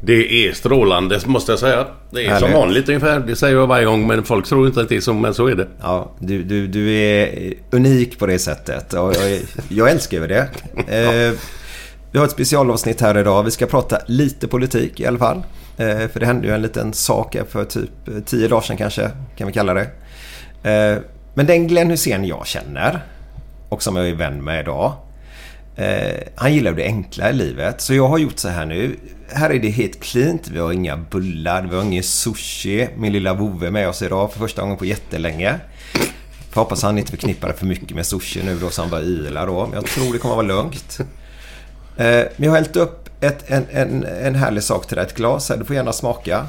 Det är strålande måste jag säga. Det är Härligt. som vanligt ungefär. Det säger jag varje gång men folk tror inte att det är så, men så är det. Ja, du, du, du är unik på det sättet och jag, jag älskar ju det. Eh, vi har ett specialavsnitt här idag. Vi ska prata lite politik i alla fall. Eh, för det hände ju en liten sak för typ tio dagar sedan kanske, kan vi kalla det. Eh, men den Glenn Hussein jag känner och som jag är vän med idag. Eh, han gillar det enkla i livet. Så jag har gjort så här nu. Här är det helt cleant. Vi har inga bullar, vi har ingen sushi. Min lilla vovve är med oss idag för första gången på jättelänge. Får hoppas han inte förknippar det för mycket med sushi nu då så han bara yla då. Men jag tror det kommer att vara lugnt. Eh, men jag har hällt upp ett, en, en, en härlig sak till dig. Ett glas här. Du får gärna smaka.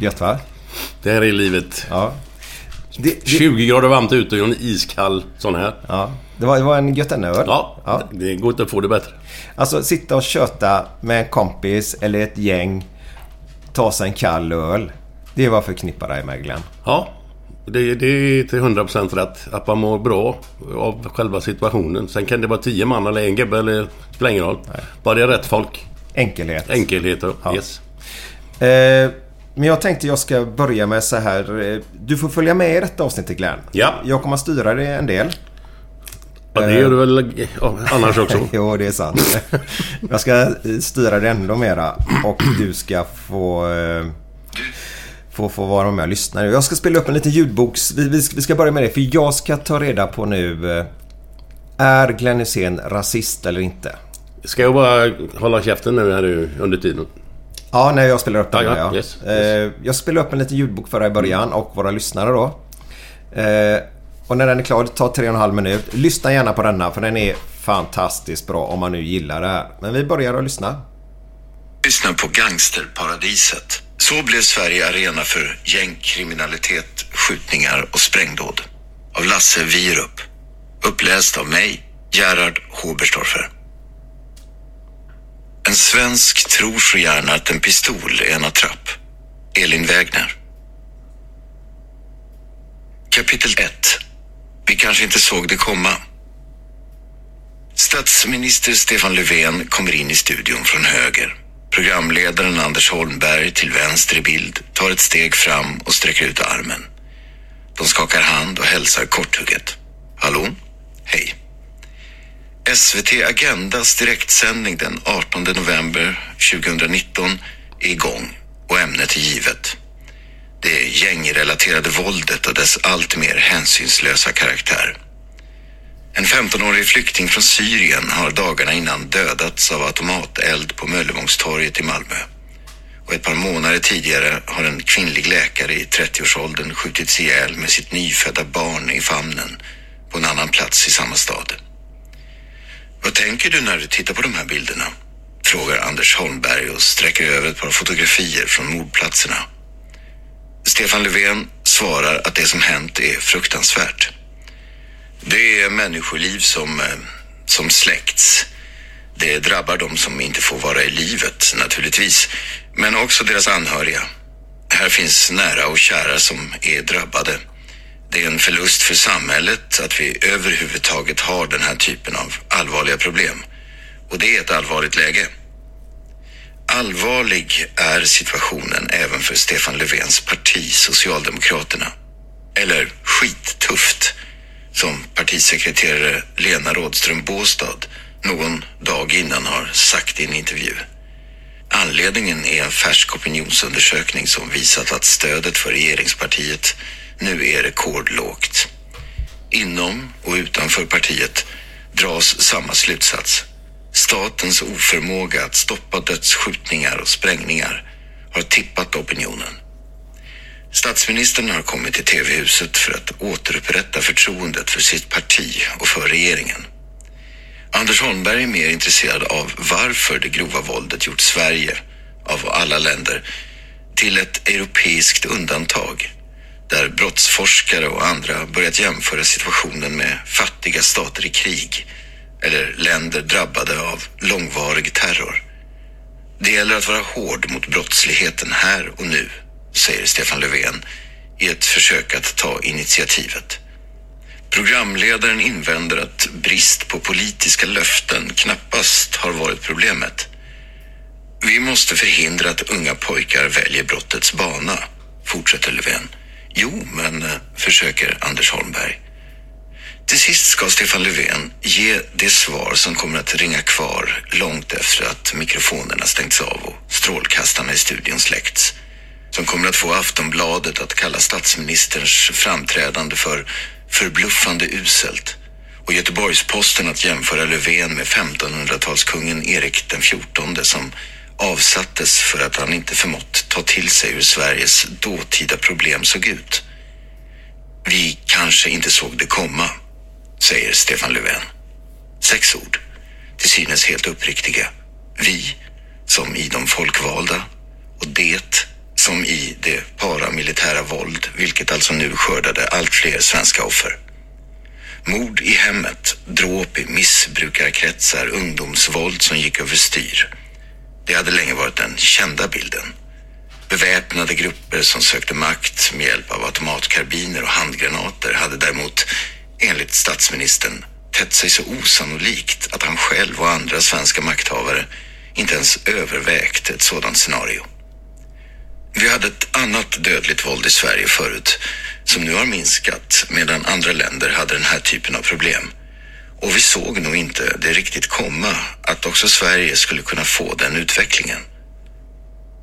Gött va? Det här är livet. Ja. Det, det, 20 grader varmt ute och en iskall sån här. ja. det, var, det var en Götene-öl. Ja, ja. det går inte att få det bättre. Alltså sitta och köta med en kompis eller ett gäng. Ta sig en kall öl. Det är jag förknippar dig med Glenn. Ja, det, det är till 100% rätt. Att man mår bra av själva situationen. Sen kan det vara 10 man eller en gubbe eller spelar ingen roll. Bara det är rätt folk. Enkelhet. Enkelheter. Ja. Yes. Eh, men jag tänkte jag ska börja med så här. eh, Du får följa med i detta avsnittet Glenn. Ja. Jag kommer att styra det en del. Ja, det gör du väl annars också. jo, det är sant. jag ska eh, styra det ändå mera. Och du ska få... eh, Få, få vara med och lyssna. Jag ska spela upp en liten ljudboks. Vi, vi, vi ska börja med det. För jag ska ta reda på nu. Är Glenn Hysén rasist eller inte? Ska jag bara hålla käften nu här nu under tiden? Ja, när jag spelar upp den. Ja, Ja, ja. Yes, Eh, Jag spelar upp en liten ljudbok för dig i början och våra lyssnare då. Eh, Och när den är klar, det tar tre och en halv minut. Lyssna gärna på denna för den är fantastiskt bra om man nu gillar det här. Men vi börjar att lyssna. Lyssna på Gangsterparadiset. Så blev Sverige arena för gängkriminalitet, skjutningar och sprängdåd. Av Lasse Wierup. Uppläst av mig, Gerhard Hoberstorfer. En svensk tror så gärna att en pistol är en attrapp. Elin Wägner. Kapitel 1. Vi kanske inte såg det komma. Statsminister Stefan Löfven kommer in i studion från höger. Programledaren Anders Holmberg till vänster i bild tar ett steg fram och sträcker ut armen. De skakar hand och hälsar korthugget. Hallå? Hej. SVT Agendas direktsändning den 18 november 2019 är igång och ämnet är givet. Det gängrelaterade våldet och dess allt mer hänsynslösa karaktär. En 15-årig flykting från Syrien har dagarna innan dödats av automateld på Möllevångstorget i Malmö. Och ett par månader tidigare har en kvinnlig läkare i 30-årsåldern skjutits ihjäl med sitt nyfödda barn i famnen på en annan plats i samma stad. Vad tänker du när du tittar på de här bilderna? Frågar Anders Holmberg och sträcker över ett par fotografier från mordplatserna. Stefan Löfven svarar att det som hänt är fruktansvärt. Det är människoliv som, eh, som släckts. Det drabbar de som inte får vara i livet naturligtvis, men också deras anhöriga. Här finns nära och kära som är drabbade. Det är en förlust för samhället att vi överhuvudtaget har den här typen av allvarliga problem. Och det är ett allvarligt läge. Allvarlig är situationen även för Stefan Löfvens parti Socialdemokraterna. Eller skittufft, som partisekreterare Lena Rådström Båstad någon dag innan har sagt i en intervju. Anledningen är en färsk opinionsundersökning som visat att stödet för regeringspartiet nu är rekordlågt. Inom och utanför partiet dras samma slutsats. Statens oförmåga att stoppa dödsskjutningar och sprängningar har tippat opinionen. Statsministern har kommit till TV-huset för att återupprätta förtroendet för sitt parti och för regeringen. Anders Holmberg är mer intresserad av varför det grova våldet gjort Sverige, av alla länder, till ett europeiskt undantag där brottsforskare och andra börjat jämföra situationen med fattiga stater i krig eller länder drabbade av långvarig terror. Det gäller att vara hård mot brottsligheten här och nu, säger Stefan Löfven i ett försök att ta initiativet. Programledaren invänder att brist på politiska löften knappast har varit problemet. Vi måste förhindra att unga pojkar väljer brottets bana, fortsätter Löfven. Jo, men eh, försöker Anders Holmberg. Till sist ska Stefan Löfven ge det svar som kommer att ringa kvar långt efter att mikrofonerna stängts av och strålkastarna i studion släckts. Som kommer att få Aftonbladet att kalla statsministerns framträdande för förbluffande uselt och Göteborgs-Posten att jämföra Löfven med 1500-talskungen Erik den XIV som avsattes för att han inte förmått ta till sig hur Sveriges dåtida problem såg ut. Vi kanske inte såg det komma, säger Stefan Löfven. Sex ord, till synes helt uppriktiga. Vi, som i de folkvalda, och det, som i det paramilitära våld, vilket alltså nu skördade allt fler svenska offer. Mord i hemmet, dråp i missbrukarkretsar, ungdomsvåld som gick överstyr. Det hade länge varit den kända bilden. Beväpnade grupper som sökte makt med hjälp av automatkarbiner och handgranater hade däremot, enligt statsministern, tätt sig så osannolikt att han själv och andra svenska makthavare inte ens övervägt ett sådant scenario. Vi hade ett annat dödligt våld i Sverige förut som nu har minskat medan andra länder hade den här typen av problem. Och vi såg nog inte det riktigt komma att också Sverige skulle kunna få den utvecklingen.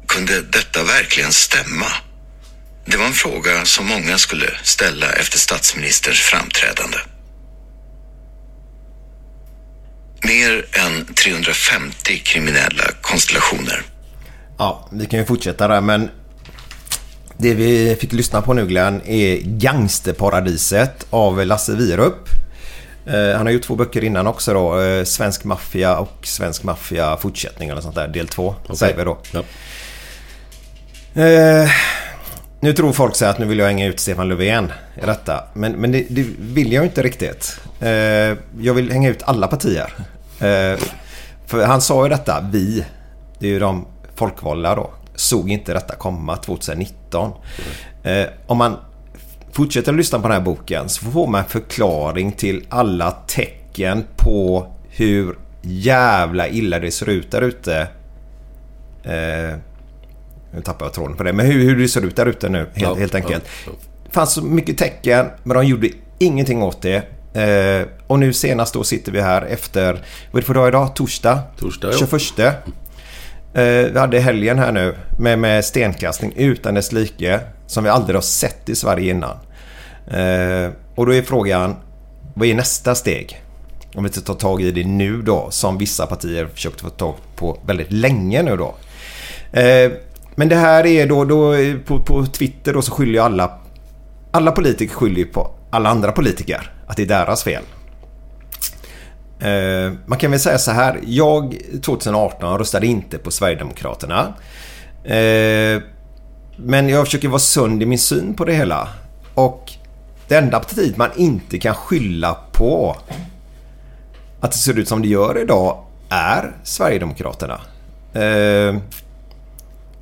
Kunde detta verkligen stämma? Det var en fråga som många skulle ställa efter statsministerns framträdande. Mer än 350 kriminella konstellationer. Ja, vi kan ju fortsätta där men det vi fick lyssna på nu Glenn är Gangsterparadiset av Lasse Wierup. Eh, han har gjort två böcker innan också då. Eh, Svensk maffia och Svensk maffia fortsättning eller sånt där. Del två okay. säger vi då. Ja. Eh, nu tror folk så att nu vill jag hänga ut Stefan Löfven i detta. Men, men det, det vill jag inte riktigt. Eh, jag vill hänga ut alla partier. Eh, för han sa ju detta, vi. Det är ju de folkvalda då. Såg inte detta komma 2019. Mm. om man fortsätter att lyssna på den här boken så får man en förklaring till alla tecken på hur jävla illa det ser ut där ute. Eh, nu tappar jag tråden på det. Men hur, hur det ser ut där ute nu helt, ja, helt enkelt. Ja, ja. Fanns så mycket tecken men de gjorde ingenting åt det. Eh, och nu senast då sitter vi här efter, vad är det för dag idag? Torsdag? Torsdag 21. Eh, vi hade helgen här nu med, med stenkastning utan dess like som vi aldrig har sett i Sverige innan. Eh, och då är frågan, vad är nästa steg? Om vi inte tar tag i det nu då, som vissa partier försökt få tag på väldigt länge nu då. Eh, men det här är då, då på, på Twitter då så skyller ju alla, alla politiker skyller på alla andra politiker att det är deras fel. Eh, man kan väl säga så här, jag 2018 röstade inte på Sverigedemokraterna. Eh, men jag försöker vara sund i min syn på det hela. Och det enda partiet man inte kan skylla på att det ser ut som det gör idag är Sverigedemokraterna. Eh,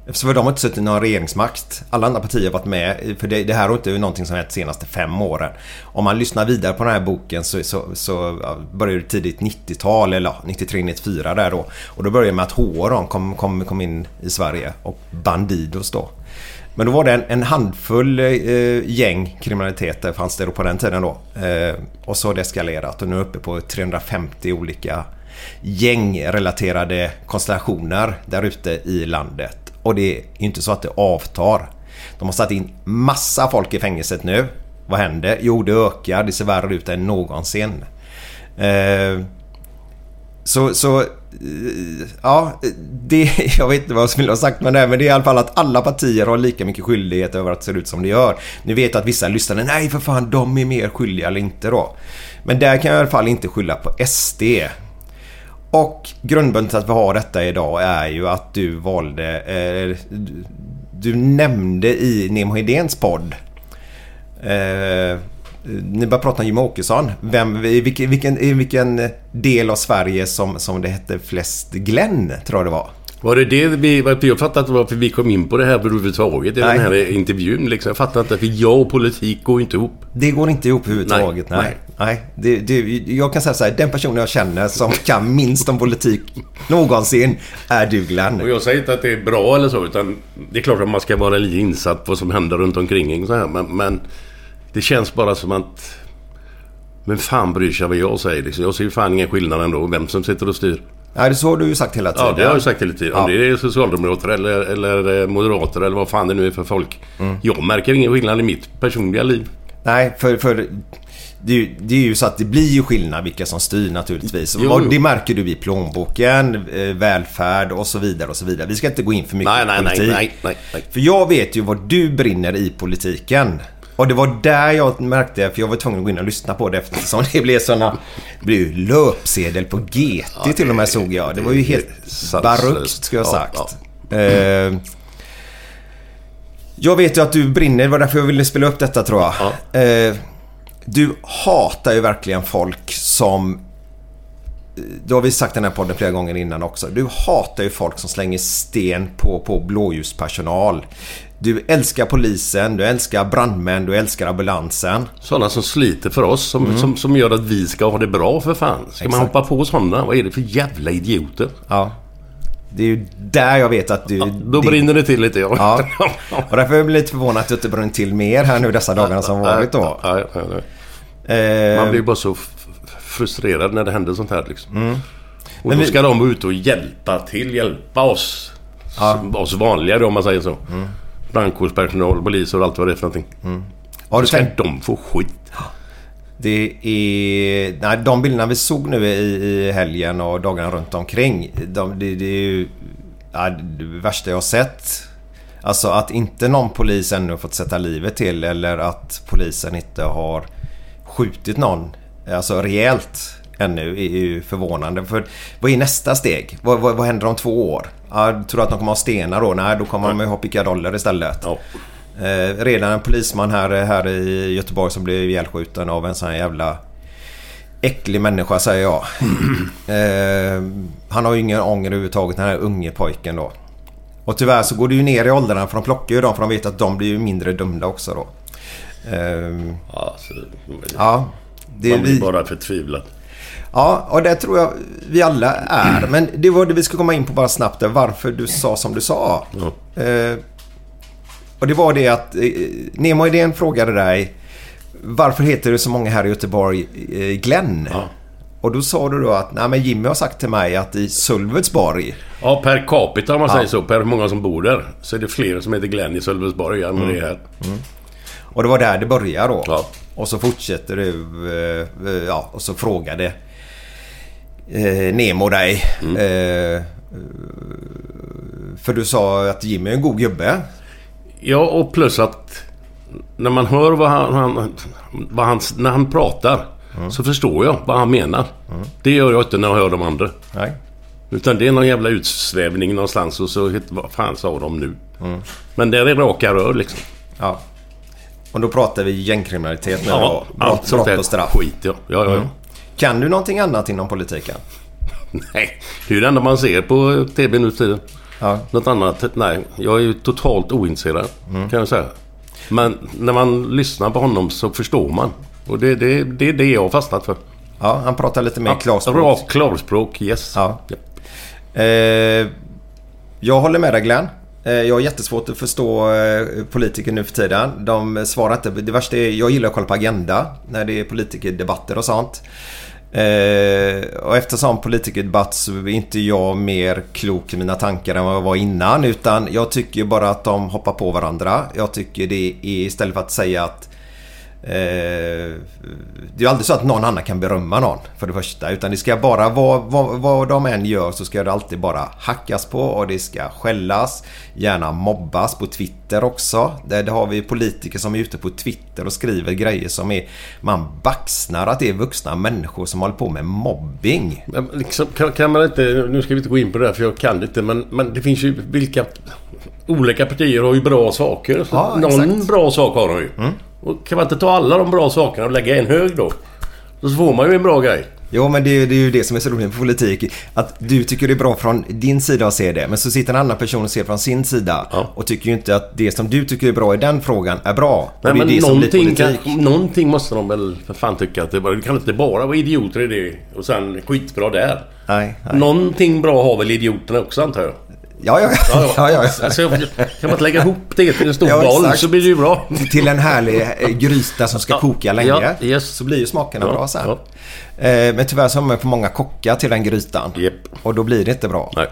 Eftersom de har inte suttit i någon regeringsmakt. Alla andra partier har varit med. För det, det här har inte någonting som hänt de senaste fem åren. Om man lyssnar vidare på den här boken så, så, så börjar det tidigt 90-tal eller 93-94 där då. Och då börjar det med att HR kom, kom, kom in i Sverige och Bandidos då. Men då var det en, en handfull eh, gäng kriminaliteter fanns det då på den tiden då. Eh, och så har det eskalerat och nu är uppe på 350 olika gängrelaterade konstellationer där ute i landet. Och det är inte så att det avtar. De har satt in massa folk i fängelset nu. Vad händer? Jo, det ökar. Det ser värre ut än någonsin. Eh, så, så... Eh, ja, det... Jag vet inte vad jag skulle ha sagt med det men det är i alla fall att alla partier har lika mycket skyldighet över att det ser ut som det gör. Ni vet att vissa lyssnare, nej för fan, de är mer skyldiga eller inte då. Men där kan jag i alla fall inte skylla på SD. Och grundbundet att vi har detta idag är ju att du valde... Eh, du, du, nämnde i Nemo Hedéns podd eh, ni började prata om Jimmie Åkesson. Vem, i, vilken, vilken, I vilken del av Sverige som, som det hette flest Glenn, tror jag det var. Var det det vi... Jag fattar inte varför vi kom in på det här överhuvudtaget i den här intervjun. Liksom. Jag fattar inte, för jag och politik går inte ihop. Det går inte ihop överhuvudtaget, nej. nej. nej. Det, det, jag kan säga så här, den personen jag känner som kan minst om politik någonsin är du Glenn. Och jag säger inte att det är bra eller så, utan det är klart att man ska vara lite insatt på vad som händer runt omkring. Så här, men, men det känns bara som att... Men fan bryr sig vad jag säger liksom. Jag ser ju fan ingen skillnad ändå, vem som sitter och styr. Nej, så har du ju sagt hela tiden. Ja, det har jag sagt hela tiden. Om det är socialdemokrater eller, eller eh, moderater eller vad fan det nu är för folk. Mm. Jag märker ingen skillnad i mitt personliga liv. Nej, för, för det, är, det är ju så att det blir ju skillnad vilka som styr naturligtvis. Jo, jo. Det märker du i plånboken, eh, välfärd och så vidare och så vidare. Vi ska inte gå in för mycket nej, nej, politik. Nej, nej, nej, För jag vet ju vad du brinner i politiken. Och det var där jag märkte, för jag var tvungen att gå in och lyssna på det eftersom det blev såna... Det blev ju löpsedel på GT ja, till och med såg jag. Det var ju helt baruckt skulle jag ha sagt. Ja, ja. Eh, jag vet ju att du brinner, det var därför jag ville spela upp detta tror jag. Eh, du hatar ju verkligen folk som... Det har vi sagt i den här podden flera gånger innan också. Du hatar ju folk som slänger sten på, på blåljuspersonal. Du älskar polisen, du älskar brandmän, du älskar ambulansen. Sådana som sliter för oss, som, mm. som, som gör att vi ska ha det bra för fan. Ska Exakt. man hoppa på sådana? Vad är det för jävla idioter? Ja. Det är ju där jag vet att du... Ja, då brinner det till lite ja. ja. Och därför är jag lite förvånad att du inte brunnit till mer här nu dessa dagarna som varit då. Ja, ja, ja, eh, Man blir bara så frustrerad när det händer sånt här liksom. Mm. Och Men då ska vi... de ut och hjälpa till, hjälpa oss. Oss vanliga då om man säger så. Mm brandkårspersonal, poliser och allt vad det är för någonting. Mm. Har du ska tänkt... de få skit? Det är... Nej, de bilderna vi såg nu i, i helgen och dagarna runt omkring. De, det, det är ju ja, det värsta jag har sett. Alltså att inte någon polis ännu fått sätta livet till eller att polisen inte har skjutit någon. Alltså rejält ännu är ju förvånande. För vad är nästa steg? Vad, vad, vad händer om två år? Ja, tror du att de kommer ha stenar då? Nej, då kommer de ha pickadoller istället. Ja. Eh, redan en polisman här, här i Göteborg som blev ihjälskjuten av en sån här jävla äcklig människa säger jag. eh, han har ju ingen ånger överhuvudtaget den här unge pojken då. Och tyvärr så går det ju ner i åldrarna för de plockar ju dem för de vet att de blir ju mindre dömda också då. Eh, ja, så, ja, det, man blir vi, bara förtvivlad. Ja, och det tror jag vi alla är. Men det var det vi skulle komma in på bara snabbt. Varför du sa som du sa. Ja. Eh, och det var det att eh, Nemo Idén frågade dig varför heter det så många här i Göteborg eh, Glenn? Ja. Och då sa du då att nej, men Jimmy har sagt till mig att i Sölvesborg... Ja, per capita om man ja. säger så. Per många som bor där. Så är det fler som heter Glenn i Sölvesborg än mm. det är här. Mm. Och det var där det började då. Ja. Och så fortsätter du... Eh, ja, och så frågade eh, Nemo dig. Mm. Eh, för du sa att Jimmy är en god gubbe. Ja, och plus att när man hör vad han, han vad han när han pratar mm. så förstår jag vad han menar. Mm. Det gör jag inte när jag hör de andra. Nej. Utan det är någon jävla utsvävning någonstans och så... Vad fan sa de nu? Mm. Men det är raka rör liksom. Ja. Och då pratar vi gängkriminalitet nu ja, då? Brott, allt brott och straff? Skit ja. ja, ja, ja. Mm. Kan du någonting annat inom politiken? Nej, det är det enda man ser på TV nu för tiden. Ja. Något annat? Nej, jag är ju totalt ointresserad kan jag säga. Men när man lyssnar på honom så förstår man. Och det, det, det är det jag har fastnat för. Ja, han pratar lite mer klarspråk. Rakt klarspråk, yes. Ja. Eh, jag håller med dig Glenn. Eh, jag har jättesvårt att förstå eh, politiker nu för tiden. De svarar inte. Det värsta är, jag gillar att kolla på Agenda när det är politikerdebatter och sånt. Eh, och eftersom politikerdebatt så är inte jag mer klok i mina tankar än vad jag var innan. Utan jag tycker bara att de hoppar på varandra. Jag tycker det är istället för att säga att Eh, det är ju aldrig så att någon annan kan berömma någon för det första. Utan det ska bara, vad, vad, vad de än gör så ska det alltid bara hackas på och det ska skällas. Gärna mobbas på Twitter också. Där, där har vi politiker som är ute på Twitter och skriver grejer som är... Man baxnar att det är vuxna människor som håller på med mobbing. Men liksom, kan, kan man inte... Nu ska vi inte gå in på det här för jag kan inte. Men, men det finns ju vilka... Olika partier har ju bra saker. Ja, någon exakt. bra sak har de ju. Och kan man inte ta alla de bra sakerna och lägga en hög då? Så får man ju en bra grej. Jo men det, är- det är ju det som är så roligt med politik. Att du tycker det är bra från din sida att se det. Men så sitter en annan person och ser från sin sida. Ja. Och tycker ju inte att det som du tycker är bra i den frågan är bra. Nej, och det är men någonting, kan, någonting måste de väl för fan tycka att det, bara, kan inte bara vara idioter i det och sen skitbra där. Nej, nej. Någonting bra har väl idioterna också antar jag? Ja, ja, ja. ja, ja, Alltså, kan man inte lägga ihop det till en stor Ja, boll så blir det ju bra. Till en härlig eh, gryta som ska Ja, koka länge. ja, yes. Så blir ju smakerna bra sen. Eh, men tyvärr så har man för många kockar till den grytan. Japp. Och då blir det inte bra. Nej.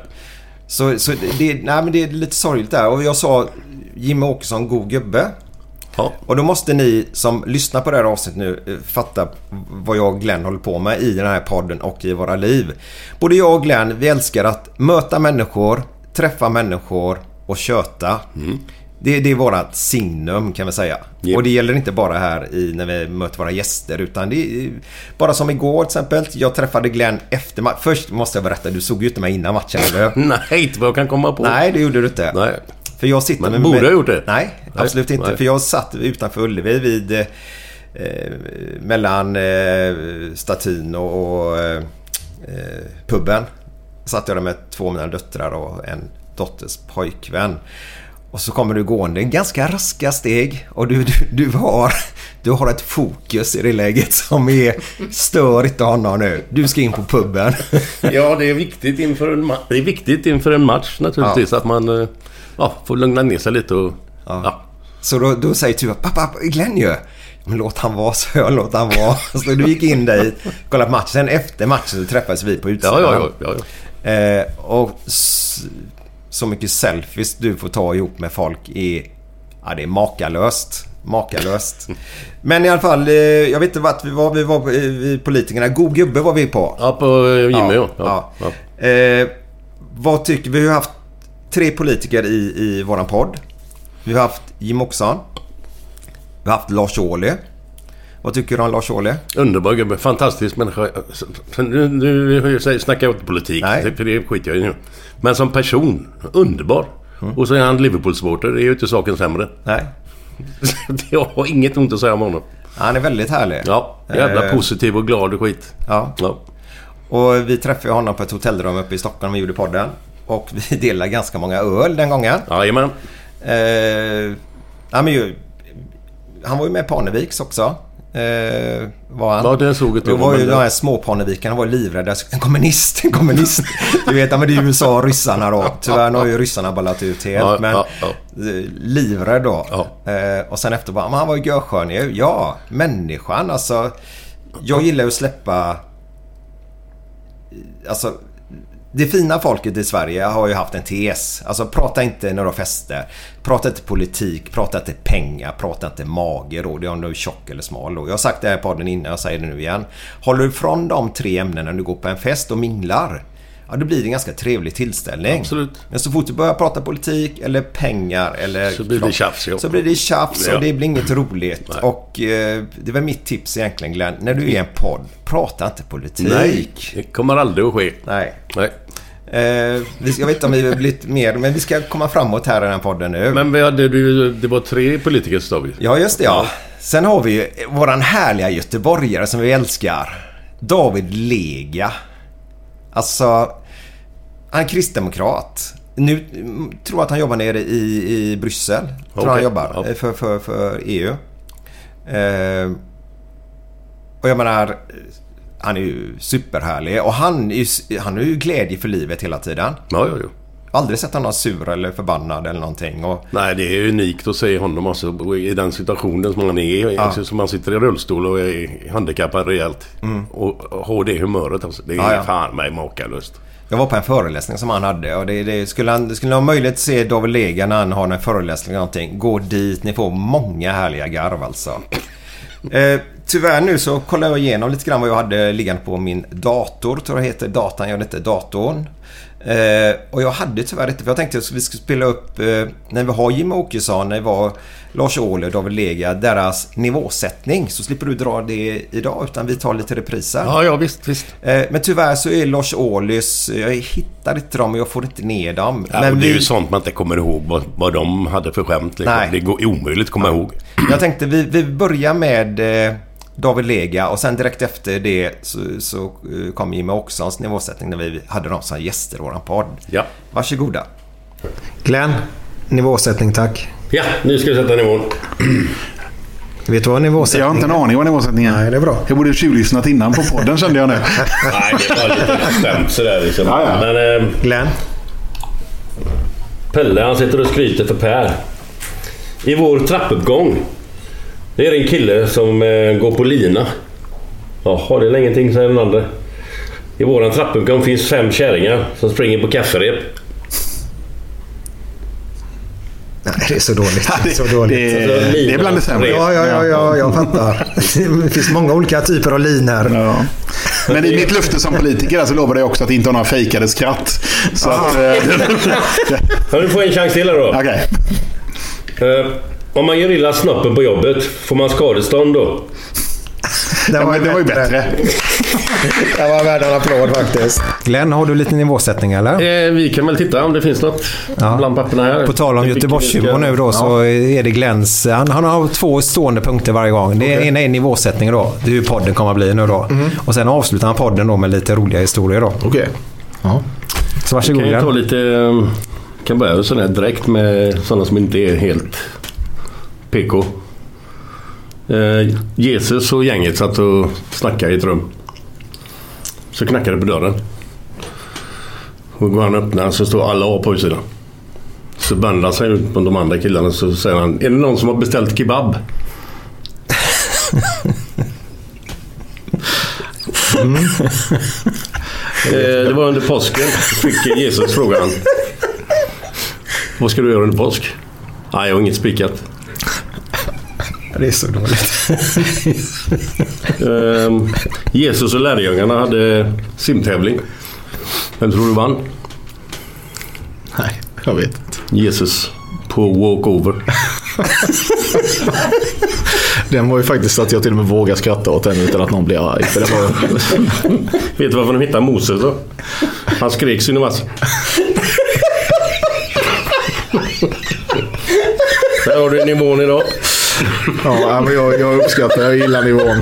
Så, så det, nej, men det är lite sorgligt där. Och jag sa Jimmy Åkesson, god gubbe. Ja. Och då måste ni som lyssnar på det här avsnittet nu eh, fatta vad jag och Glenn håller på med i den här podden och i våra liv. Både jag och Glenn, vi älskar att möta människor, träffa människor och köta. Det, det är vårat signum kan vi säga. Japp. Och det gäller inte bara här i, när vi möter våra gäster utan det är bara som igår till exempel. Jag träffade Glenn efter matchen. Först måste jag berätta, du såg ju inte mig innan matchen eller hur? Nej, inte vad jag kan komma på. Nej, det gjorde du inte. Nej. För jag sitter Men med... borde jag gjort det? Nej, absolut inte. nej. För jag satt utanför Ullevi vid... Eh, mellan eh, statyn och, och eh, eh, puben. Satt jag där med två av mina döttrar och en dotters pojkvän. Och så kommer du gående ganska raska steg och du, du, du, har, du har ett fokus i det läget som är stör inte honom nu. Du ska in på puben. Ja, det är viktigt inför en, ma- det är viktigt inför en match naturligtvis att man eh, ja, får lugna ner sig lite och... Ja. Så då, då säger Tuva, pappa, Glenn ju. Men låt han vara, så jag. Låt han vara. Så du gick in dit, kollade på matchen. Sen efter matchen så träffades vi på utsidan. Ja, ja, ja, ja, Eh, och så mycket selfies du får ta ihop med folk är... Ja, det är makalöst. Makalöst. Men i alla fall, eh, jag vet inte vart vi var. Vi var på, eh, vi politikerna. God gubbe var vi på. ja. på eh, Jimmy ja. ja. Ja. ja. Eh, vad tycker vi? Vi har haft tre politiker i, i våran podd. Vi har haft Jim Oxan. Vi har haft Lars Ohly. Vad tycker du om Lars Ohly? Underbar gubbe. Fantastisk människa. Nu, nu snackar jag inte politik. Nej. För det skiter jag i nu. Men som person, underbar. Och så är han Liverpool-supporter. Det är ju inte saken sämre. Nej. jag har inget ont att säga om honom. Han är väldigt härlig. Ja, jävla Eh, positiv och glad och skit. Ja. Ja. Och vi träffade honom på ett hotellrum uppe i Stockholm och gjorde podden. Och vi delade ganska många öl den gången. Jajamän. Eh, ja, men ju, han var ju med på Parneviks också. Eh, var han. Ja, det såg inte Det jag, var ju de här små Parnevikarna var livrädda. En kommunist, en kommunist. Du vet, men det är USA och ryssarna då. Tyvärr har ju ryssarna ballat ut helt. Ja, men ja, ja. eh, livrädd då. Eh, och sen efter bara, men han var ju görskön ju. Ja, människan alltså. Jag gillar ju att släppa... Alltså, det fina folket i Sverige har ju haft en tes. Alltså prata inte när du har fester. Prata inte politik, prata inte pengar, prata inte mage då. Det är om du är tjock eller smal då. Jag har sagt det här i podden innan, jag säger det nu igen. Håller du ifrån de tre ämnena när du går på en fest och minglar. Ja, då blir det en ganska trevlig tillställning. Absolut. Men så fort du börjar prata politik eller pengar eller... Så blir det tjafs, ja. Så blir det tjafs Ja. och det blir inget roligt. Nej. Och eh, det var mitt tips egentligen Glenn. När du är i en podd, prata inte politik. Nej, det kommer aldrig att ske. Nej. Nej. Eh, jag vet inte om vi har blivit mer, men vi ska komma framåt här i den här podden nu. Men vi hade, det var tre politiker sa vi. Ja, just det ja. Sen har vi ju våran härliga göteborgare som vi älskar. David Lega. Alltså, han är kristdemokrat. Nu tror jag att han jobbar nere i, i Bryssel. Tror Okej, han jobbar ja. eh, för, för, för EU. Eh, och jag menar, han är ju superhärlig. Och han är ju, han är ju glädje för livet hela tiden. Ja, ja, ja. Aldrig sett honom sur eller förbannad eller någonting. Och, Nej, det är unikt att se honom alltså, i den situationen som han är. Ja. Ja. Som han sitter i rullstol och är handikappad rejält. Och har det humöret alltså. Det är Mm. Ja, ja. fan mig makalöst. Jag var på en föreläsning som han hade och det, det skulle, han, skulle ha möjlighet att se David Lega när han har en föreläsning eller någonting. Gå dit, ni får många härliga garv alltså. Eh, tyvärr nu så kollar jag igenom lite grann vad jag hade liggande på min dator. Tror jag heter datan, det inte datorn. Eh, och jag hade tyvärr inte, för jag tänkte att vi skulle spela upp, eh, när vi har Jim Åkesson, när vi var Lars Ohly, David Lega, deras nivåsättning. Så slipper du dra det idag utan vi tar lite repriser. Ja, ja visst, visst. Eh, Men tyvärr så är Lars Ohlys, jag hittar inte dem och jag får inte ner dem. Ja, men och det är vi, ju sånt man inte kommer ihåg vad, vad de hade för skämt. Liksom. Nej. Det går omöjligt att komma ihåg. jag tänkte vi, vi börjar med eh, David Lega och sen direkt efter det så, så eh, kom Jimmie Åkessons nivåsättning när vi hade dem som gäster i våran podd. Ja. Varsågoda. Glenn, nivåsättning tack. Ja, nu ska vi sätta nivån. Vet du vad nivåsättning Jag har inte en aning vad nivåsättningen är. Nej, det är bra. Jag borde tjuvlyssnat innan på podden kände jag nu. Nej, det var lite skämt sådär liksom. Ja, ja. Men eh, Glenn, Pelle han sitter och skryter för Per. I vår trappuppgång. Det är en kille som eh, går på lina. Jaha, det är ingenting säger den andra. I våran trappuppgång finns fem kärringar som springer på kafferep. nej det är så dåligt. Det är så det, dåligt. det, det är bland det sämre. Ja, ja, ja, ja, jag fattar. Det finns många olika typer av linor. Ja. Men i mitt löfte som politiker så lovade jag också att inte ha några fejkade skratt. Så att... eh, Ja, du får en chans till då. Okej. Eh, om man gör illa snoppen på jobbet, får man skadestånd då? Det var, det var ju bättre. Det var värd en applåd faktiskt. Glenn, har du lite nivåsättning eller? Eh, vi kan väl titta om det finns något Ja. bland papperna här. På tal om vi Göteborgshumor nu då så är det Glenns... Han, han har två stående punkter varje gång. Det ena är nivåsättning då. Det är hur podden kommer att bli nu då. Och sen avslutar han podden då med lite roliga historier då. Okej. Ja. Så varsågod Kan jag ta Glenn. lite... eh, Kan börja sån här direkt med sådana som inte är helt PK. Eh, Jesus och gänget satt och snackade i ett rum. Så knackade det på dörren. Och går han och öppnar så står alla A på utsidan. Så vänder han sig ut på de andra killarna så säger han Är det någon som har beställt kebab? Eh, det var under påsken. Fick Jesus frågan. Vad ska du göra under påsk? Nej, jag har inget spikat. Det är så dåligt. Ehm, Jesus och lärjungarna hade simtävling. Vem tror du vann? Nej, jag vet inte. Jesus på walkover. Den var ju faktiskt att jag till och med vågar skratta åt den utan att någon blir arg. För det var... Vet du varför de hittade Moses då? Han skrek sin mass. Där har du nivån idag. Ja, men jag, jag uppskattar, jag gillar nivån.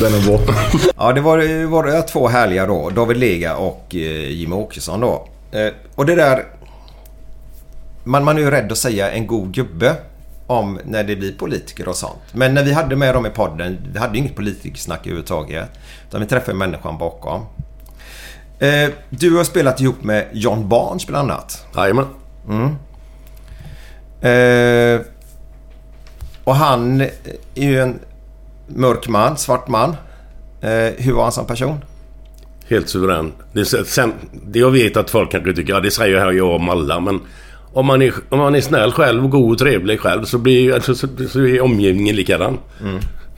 Den är bra. Ja, det var, var det två härliga då. David Lega och eh, Jimmie Åkesson då. Eh, och det där... Man, man är ju rädd att säga en god gubbe om när det blir politiker och sånt. Men när vi hade med dem i podden, vi hade ju inget politikersnack överhuvudtaget. Utan vi träffade människan bakom. Eh, du har spelat ihop med John Barnes bland annat. Jajamän. Eh, och han är ju en mörk man, svart man. Eh, hur var han som person? Helt suverän. Det, sen, det jag vet att folk kanske tycker, ja det säger jag jag om alla, men om man, är, om man är snäll själv och god och trevlig själv så blir ju- alltså, så, så är omgivningen likadan.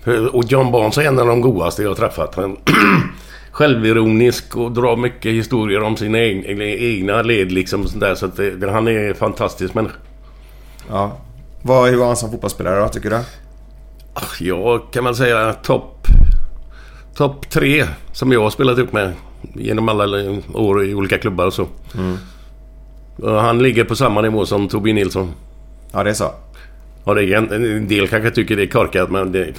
För- Och John Barnes är en av de godaste jag har träffat. Han, självironisk och drar mycket historier om sina egna, egna led liksom. Sånt där, så att det, han är en fantastisk människa. Ja. Vad, hur var han som fotbollsspelare då, tycker du? Jag kan väl säga topp topp tre som jag har spelat upp med genom alla år i olika klubbar och så. Och Han ligger på samma nivå som Torbjörn Nilsson. Ja, det är så. Ja, det är en, en del kanske tycker det är korkat men det är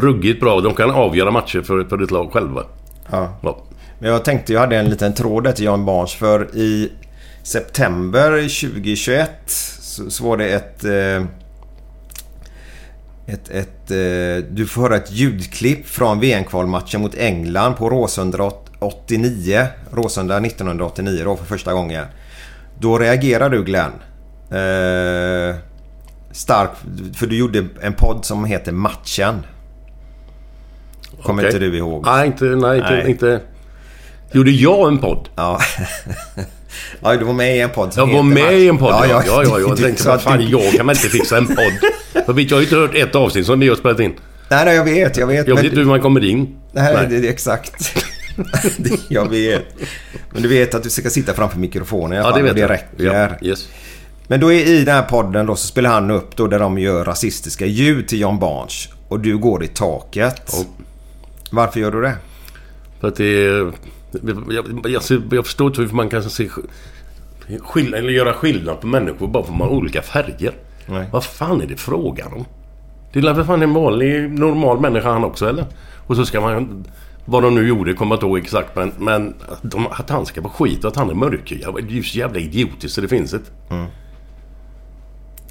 ruggigt bra. De kan avgöra matcher för, för ett lag själva. Ja. Ja. Men jag tänkte jag hade en liten tråd där till Jan Barnes för i september 2021 så, så var det ett... Eh, ett, ett eh, du får höra ett ljudklipp från VM-kvalmatchen mot England på Råsunda 89. Råsunda 1989 då för första gången. Då reagerar du Glenn. Eh, stark, för du gjorde en podd som heter Matchen. Kommer Okej. inte du ihåg? Nej, inte... Nej, Nej. inte. Gjorde jag en podd? Ja. ja, du var med i en podd Jag var med Match. i en podd, ja. Ja, ja, ja. Jag tänkte, vad att fan, jag kan väl inte fixa en podd? För vet, jag har ju inte hört ett avsnitt som vi har spelat in. Nej, nej, jag vet. Jag vet. Jag vet inte hur man kommer in. Nej, Nej. Det, det är exakt. Det- jag vet. Men du vet att du ska sitta framför mikrofonen i alla Ja, fall. det och vet det jag. räcker. Ja, yes. Men då är, i den här podden då så spelar han upp då där de gör rasistiska ljud till John Barnes. Och du går i taket. Varför gör du det? För att det är... Jag, jag, jag förstår inte hur man kan se skill, eller göra skillnad på människor bara för att man har olika färger. Nej. Vad fan är det frågan om? Det är väl fan en vanlig, normal människa han också eller? Och så ska man... Vad de nu gjorde kommer jag inte ihåg exakt men, men att, de, att han ska vara skit och att han är mörkhyad. Det är ju så jävla idiotiskt så det finns ett.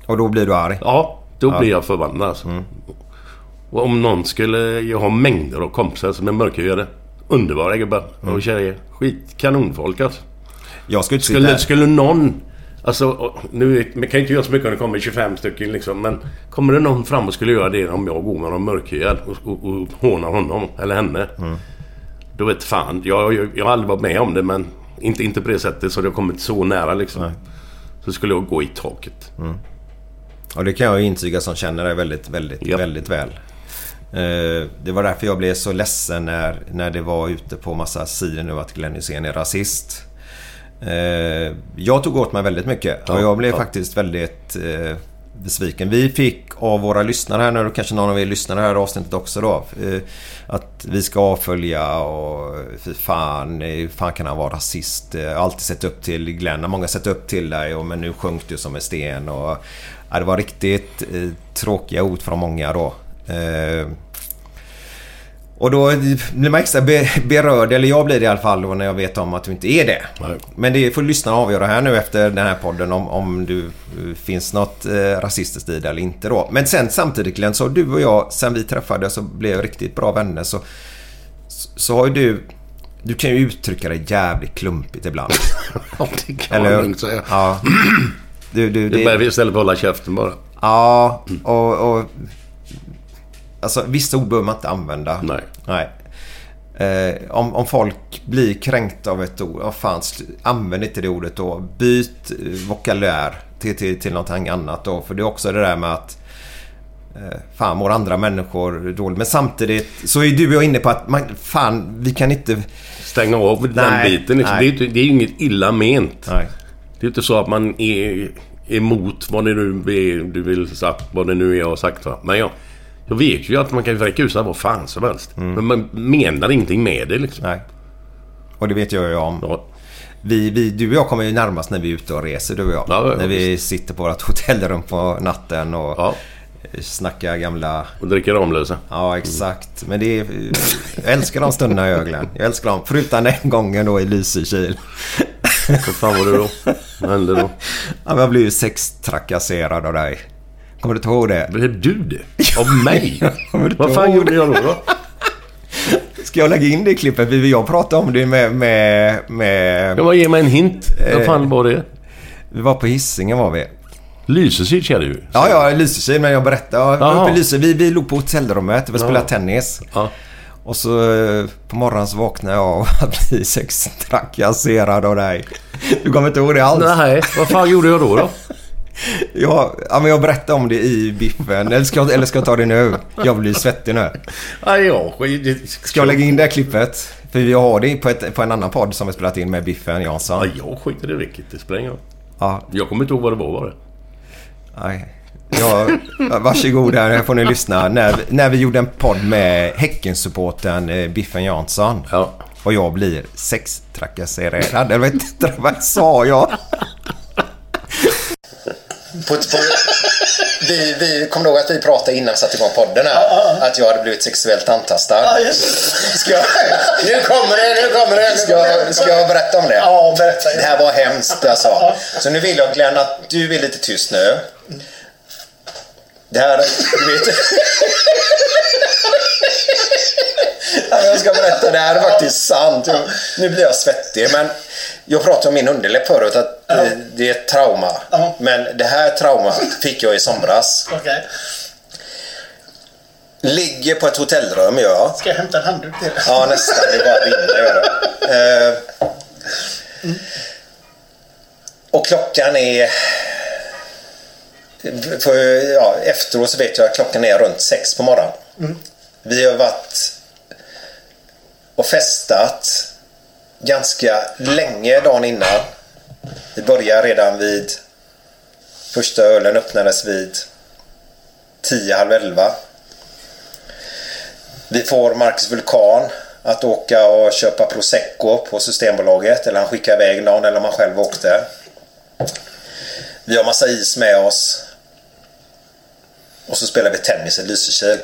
Och då blir du arg? Ja, då Ja. Mm. blir jag förbannad alltså. Och om någon skulle... Jag har mängder av kompisar som är mörkhyade. Underbara gubbar och tjejer. Skit, kanonfolk alltså. Jag skulle inte Skulle, sitta skulle någon... Alltså, nu man kan ju inte göra så mycket om det kommer 25 stycken liksom. Men kommer det någon fram och skulle göra det om jag går med någon mörkhyad och, och, och hånar honom eller henne. Då vet fan. Jag, jag, jag har aldrig varit med om det men inte, inte på det sättet så det har kommit så nära liksom. Så skulle jag gå i taket. Och det kan jag intyga som känner dig väldigt, väldigt, väldigt väl. Eh, Det var därför jag blev så ledsen när, när det var ute på massa sidor nu att Glenn Hysén är rasist. Eh, Jag tog åt mig väldigt mycket och jag blev faktiskt väldigt eh, besviken. Vi fick av våra lyssnare här nu, kanske någon av er lyssnare här avsnittet också då. Att vi ska avfölja och fy fan, hur fan kan han vara rasist? Jag har alltid sett upp till Glenn, många har sett upp till dig och men nu sjönk du som en sten. Och, ja, det var riktigt tråkiga ord från många då. Och då blir man extra be- berörd, eller jag blir det i alla fall då när jag vet om att du inte är det. Men det får lyssnarna avgöra här nu efter den här podden om, om du eh, finns något eh, rasistiskt i det eller inte då. Men sen samtidigt Glenn, så du och jag, sen vi träffades så blev riktigt bra vänner så, så har ju du... Du kan ju uttrycka dig jävligt klumpigt ibland. Ja, det kan man lugnt säga. Ja. Du, du, Det är bara istället för att hålla käften bara. Ja, och, och... Alltså vissa ord behöver man inte använda. Nej. Nej. Eh, om, om folk blir kränkta av ett ord, ja fan, använd inte det ordet då. Byt eh, vokabulär till, till, till någonting annat då. För det är också det där med att eh, fan mår andra människor dåligt. Men samtidigt så är du och jag inne på att man, fan, vi kan inte... Stänga av den Nej, biten. Liksom. Det, är, det är inget illa ment. Nej. Det är inte så att man är emot vad det nu är du vill sagt, vad det nu är jag har sagt va. Men jag, jag vet ju att man kan vräka ur sig vad fan som helst. Men man menar ingenting med det liksom. Nej. Och det vet jag ju om. Ja. Vi, vi, du och jag kommer ju närmast när vi är ute och reser, du och jag. Ja, när vi sitter på vårt hotellrum på natten och Ja. snackar gamla... Och dricker Ramlösa. Ja, exakt. Men det är... Jag älskar de stunderna i ögonen. Jag älskar dem. Förutom den gången då i Lysekil. Vad fan var det då? Vad hände då? Ja, jag blev ju sextrakasserad av dig. Kommer du inte ihåg det? Blev du det? Av mig? Du Vad fan gjorde jag då? då? Ska jag lägga in det klippet? Vi jag pratade om det med... med, med Jag bara ge mig en hint. Vad Eh. fan var det? vi var på Hisingen var vi. Lysekil känner ju. Ja, ja, Lysekil. Men jag berättade. Ja, Jaha. uppe i Lysekil. Vi, vi låg på hotellrummet. Vi spelade tennis. Ja. Och så eh, på morgonen så vaknade jag av att bli sextrakasserad av dig. Du kommer inte ihåg det alls? Nej, vad fan gjorde jag då? då? Ja, ja, men jag berättade om det i biffen. Eller ska, jag- eller ska jag ta det nu? Jag blir svettig nu. Ja. Ska jag lägga in det här klippet? För vi har det på, ett, på en annan podd som vi spelat in med Biffen Jansson. Ja, jag skiter i vilket. Det spelar ingen roll. Ja, Jag kommer inte ihåg vad det var bara. nej. Ja, varsågod här, här får ni lyssna. När, när vi gjorde en podd med Häckensupporten eh, Biffen Jansson. Ja. Och jag blir sextrakasserad. Inte vad sa jag. På, på, vi, vi kommer ihåg att vi pratade innan vi satte igång podden här. Att jag hade blivit sexuellt antastad. Ska jag, nu kommer det, nu kommer det. Ska, jag- ska jag berätta om det? Ja, berätta. Det här var hemskt sa. Så nu vill jag Glenn att du är lite tyst nu. Det här, du vet. Ja, Jag ska berätta, det här är faktiskt sant. Nu blir jag svettig. Men jag pratade om min underläpp förut, att eh, det är ett trauma. Men det här traumat fick jag i somras. Okej. Ligger på ett hotellrum gör jag. Ska jag hämta en handduk till dig? Ja, nästan. Det bara rinner det. Eh, och klockan är... För, ja, efteråt så vet jag att klockan är runt sex på morgonen. Mm. Vi har varit och festat ganska länge dagen innan. Vi börjar redan vid första ölen öppnades vid 10, halv 11. Vi får Marcus Vulkan att åka och köpa prosecco på Systembolaget eller han skickar iväg någon eller om han själv åkte. Vi har massa is med oss. Och så spelar vi tennis i Lysekil.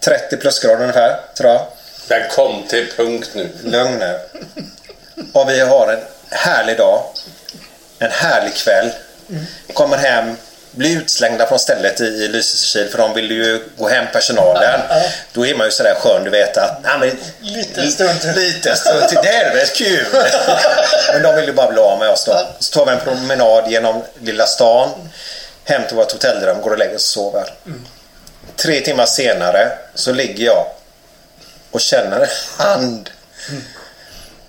30 plusgrader ungefär, tror jag. Den kom till punkt nu. Lugn nu. Och vi har en härlig dag. En härlig kväll. Kommer hem, blir utslängda från stället i, i Lysekil för de vill ju gå hem personalen. Då är man ju sådär skön du vet att nej, men, Lite stund till. Lite stund till. Det är väl kul. men de vill ju bara bli av med oss då. Så tar vi en promenad genom lilla stan. Hem till vårt hotellrum, går och lägger oss och sover. Tre timmar senare så ligger jag och känner en hand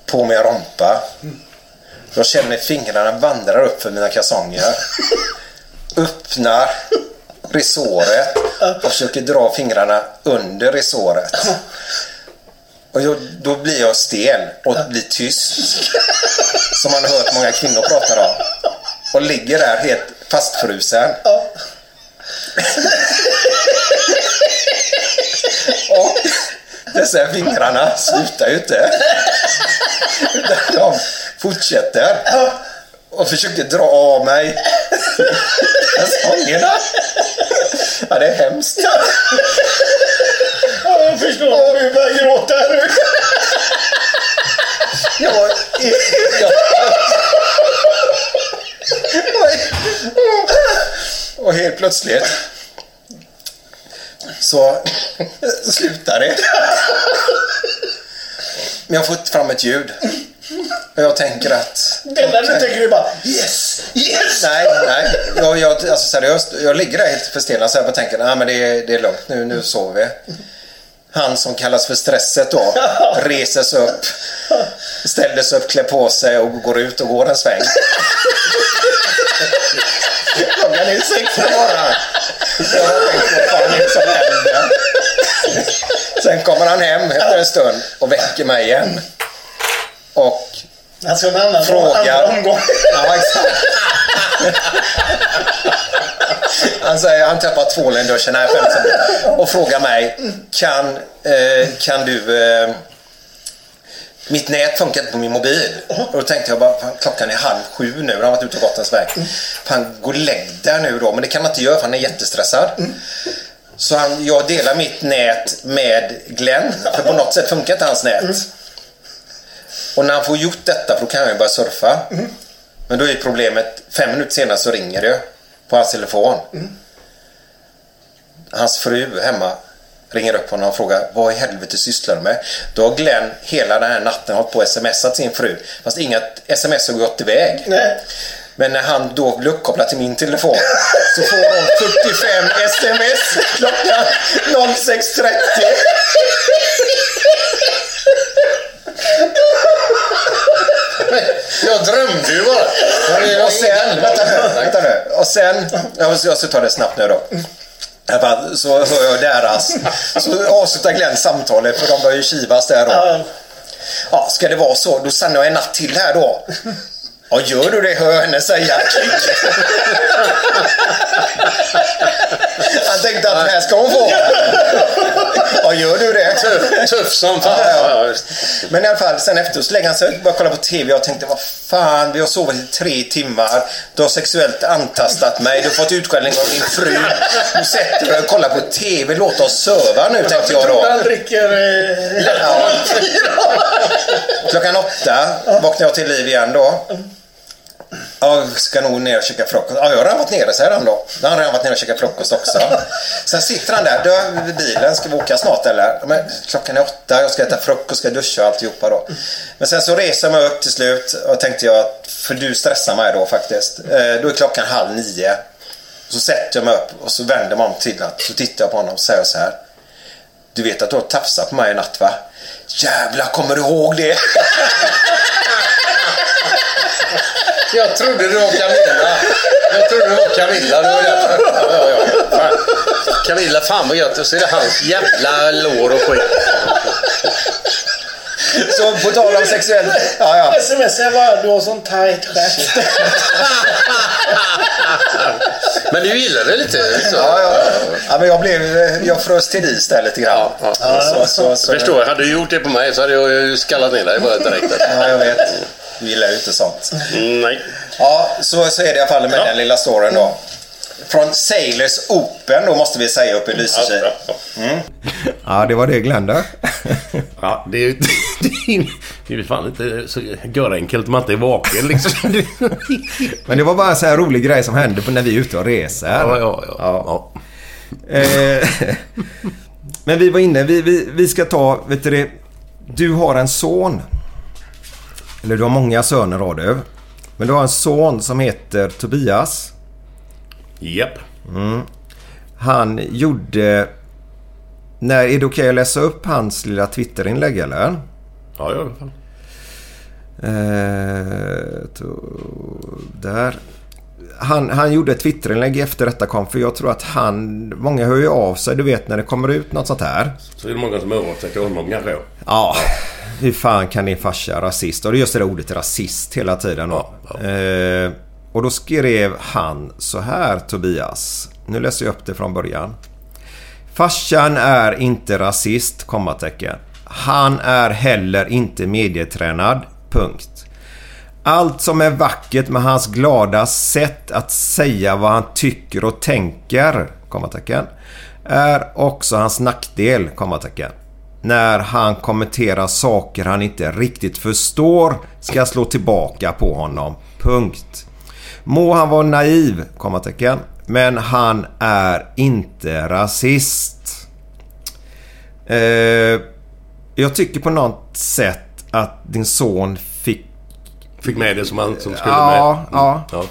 på min rompa. Jag känner fingrarna vandrar upp för mina kalsonger. Öppnar resåret och försöker dra fingrarna under resåret. Och jag, då blir jag stel och blir tyst. Som man har hört många kvinnor prata om. Och ligger där helt fastfrusen. Och dessa fingrarna slutar ju inte. De fortsätter. Och försöker dra av mig kalsongerna. Ja, det är hemskt. Ja, jag förstår. Du börjar gråta nu. Jag, jag, och helt plötsligt så slutar det. Men jag har fått fram ett ljud. Och jag tänker att... Det enda du tänker är bara yes, yes. Nej, nej. Jag, jag, alltså seriöst, jag ligger där helt jag bara tänker nej men det är, det är lugnt, nu, nu sover vi. Han som kallas för stresset då reser sig upp, ställer sig upp, klär på sig och går ut och går en sväng. Klockan är sex på morgonen. Jag har tänkt, vad fan är det som händer? Sen kommer han hem efter en stund och väcker mig igen. Och Alltså en annan frågar... omgång. Ja, exakt. Han säger han tappar tvålen i duschen och frågar mig kan, eh, kan du eh, mitt nät funkar inte på min mobil. Och då tänkte jag bara, fan, klockan är halv sju nu. Han har varit ute och gått en sväng. Fan, gå och lägg dig nu då. Men det kan man inte göra för han är jättestressad. Så han, jag delar mitt nät med Glenn. För på något sätt funkar inte hans nät. Och när han får gjort detta, för då kan han ju börja surfa. Men då är problemet, fem minuter senare så ringer det på hans telefon. Hans fru hemma ringer upp honom och frågar vad i helvete sysslar du med? Då har Glenn hela den här natten hållit på och smsat sin fru. Fast inga sms har gått iväg. Nej. Men när han då blir uppkopplad till min telefon så får hon 45 sms klockan 06.30. Jag drömde ju bara. Och sen, vänta nu, vänta nu. Och sen, jag ska- jag ska ta det snabbt nu då. Så hör jag deras, så avslutar Glenn samtalet för de börjar ju kivas där då. Ja, ska det vara så, då stannar jag en natt till här då. Ja, gör du det hör jag henne säga. Han tänkte att här ska hon få. Ja, gör du det? Tuff, tuff som fan. Ja, ja. Men i alla fall, sen efteråt så lägger han sig och börjar kolla på TV. Jag tänkte, vad fan, vi har sovit i tre timmar. Du har sexuellt antastat mig. Du har fått utskällning av din fru. Nu sätter du dig och kollar på TV. Låt oss söva nu, tänkte jag då. Han dricker... Eh, Ja. Klockan åtta vaknar jag till liv igen då. Jag ska nog ner och käka frukost. Ja, jag har redan varit nere, säger han då. Då har han redan varit nere och käkat frukost också. Sen sitter han där, Du, vid bilen. Ska vi åka snart eller? Men klockan är åtta, jag ska äta frukost, ska duscha och alltihopa då. Men sen så reser jag mig upp till slut och tänkte jag, för du stressar mig då faktiskt. Eh, då är klockan halv nio. Så sätter jag mig upp och så vänder man om till att så tittar jag på honom och säger så här. Du vet att du har tafsat på mig i natt va? Jävlar, kommer du ihåg det? Jag trodde det var Camilla. Jag trodde det var Camilla. Det var därför. Ja, ja, ja. Fan. Camilla, fan vad gött. Och så är det hans jävla lår och skit. Så på tal om sexuellt... Ja, ja. Sms jag bara, du har sån tajt stjärt. Men du gillar det lite? Så. Ja, ja. ja, men jag blev... Jag frös till is där lite grann. Ja, ja. Så, så, så, Jag förstår. Hade du gjort det på mig så hade jag ju skallat ner dig bara direkt. Ja, jag vet. Du gillar ju inte sånt. Mm, nej. Ja, så, så är det i alla fall med den lilla storyn då. Från Sailors Open då måste vi säga uppe i Lysekil. Mm. Ja, det var det Glenn där. Ja, det är ju det är, fan inte så görenkelt om man inte är vaken liksom. Men det var bara en så här rolig grej som hände på när vi är ute och reser. Ja, ja, ja. ja. Eh, Men vi var inne, vi, vi, vi ska ta, vet du det, du har en son. Eller du har många söner har du. Men du har en son som heter Tobias. Japp. Mm. Han gjorde... När, är det okej att läsa upp hans lilla Twitterinlägg eller? Ja, i alla fall. Eh, to, där. Han, han gjorde ett Twitterinlägg efter detta kom för jag tror att han... Många hör ju av sig du vet när det kommer ut något sånt här. Så är det många som översätter honom kanske. Ja, hur fan kan din farsa rasist? Och det är just det där ordet rasist hela tiden. Då. Eh, och då skrev han så här Tobias. Nu läser jag upp det från början. Farsan är inte rasist, kommatecken. Han är heller inte medietränad, punkt. Allt som är vackert med hans glada sätt att säga vad han tycker och tänker, kommatecken, är också hans nackdel, kommatecken. När han kommenterar saker han inte riktigt förstår ska slå tillbaka på honom. Punkt. Må han vara naiv, kommatecken, men han är inte rasist. Eh, jag tycker på något sätt att din son fick... Fick med det som han som skulle ja, med. Ja, Ja.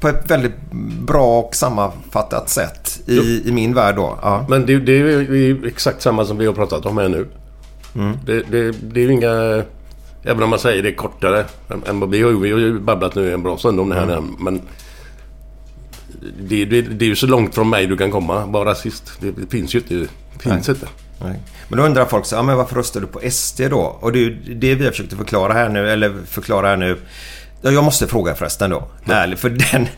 På ett väldigt bra och sammanfattat sätt i, i min värld då. Ja. Men det, det är ju exakt samma som vi har pratat om här nu. Mm. Det, det, det är ju inga... Även om man säger det kortare. än- vad vi, har, vi har ju babblat nu en bra stund om det här. Mm. Men det, det, det är ju så långt från mig du kan komma. Vara rasist. Det, finns ju inte. Det finns Nej. inte. Nej. Men då undrar folk så, ja, men varför röstar du på SD då? Och det är ju det vi har försökt förklara här nu, eller förklara här nu. Ja, jag måste fråga förresten då. Ärligt, för den...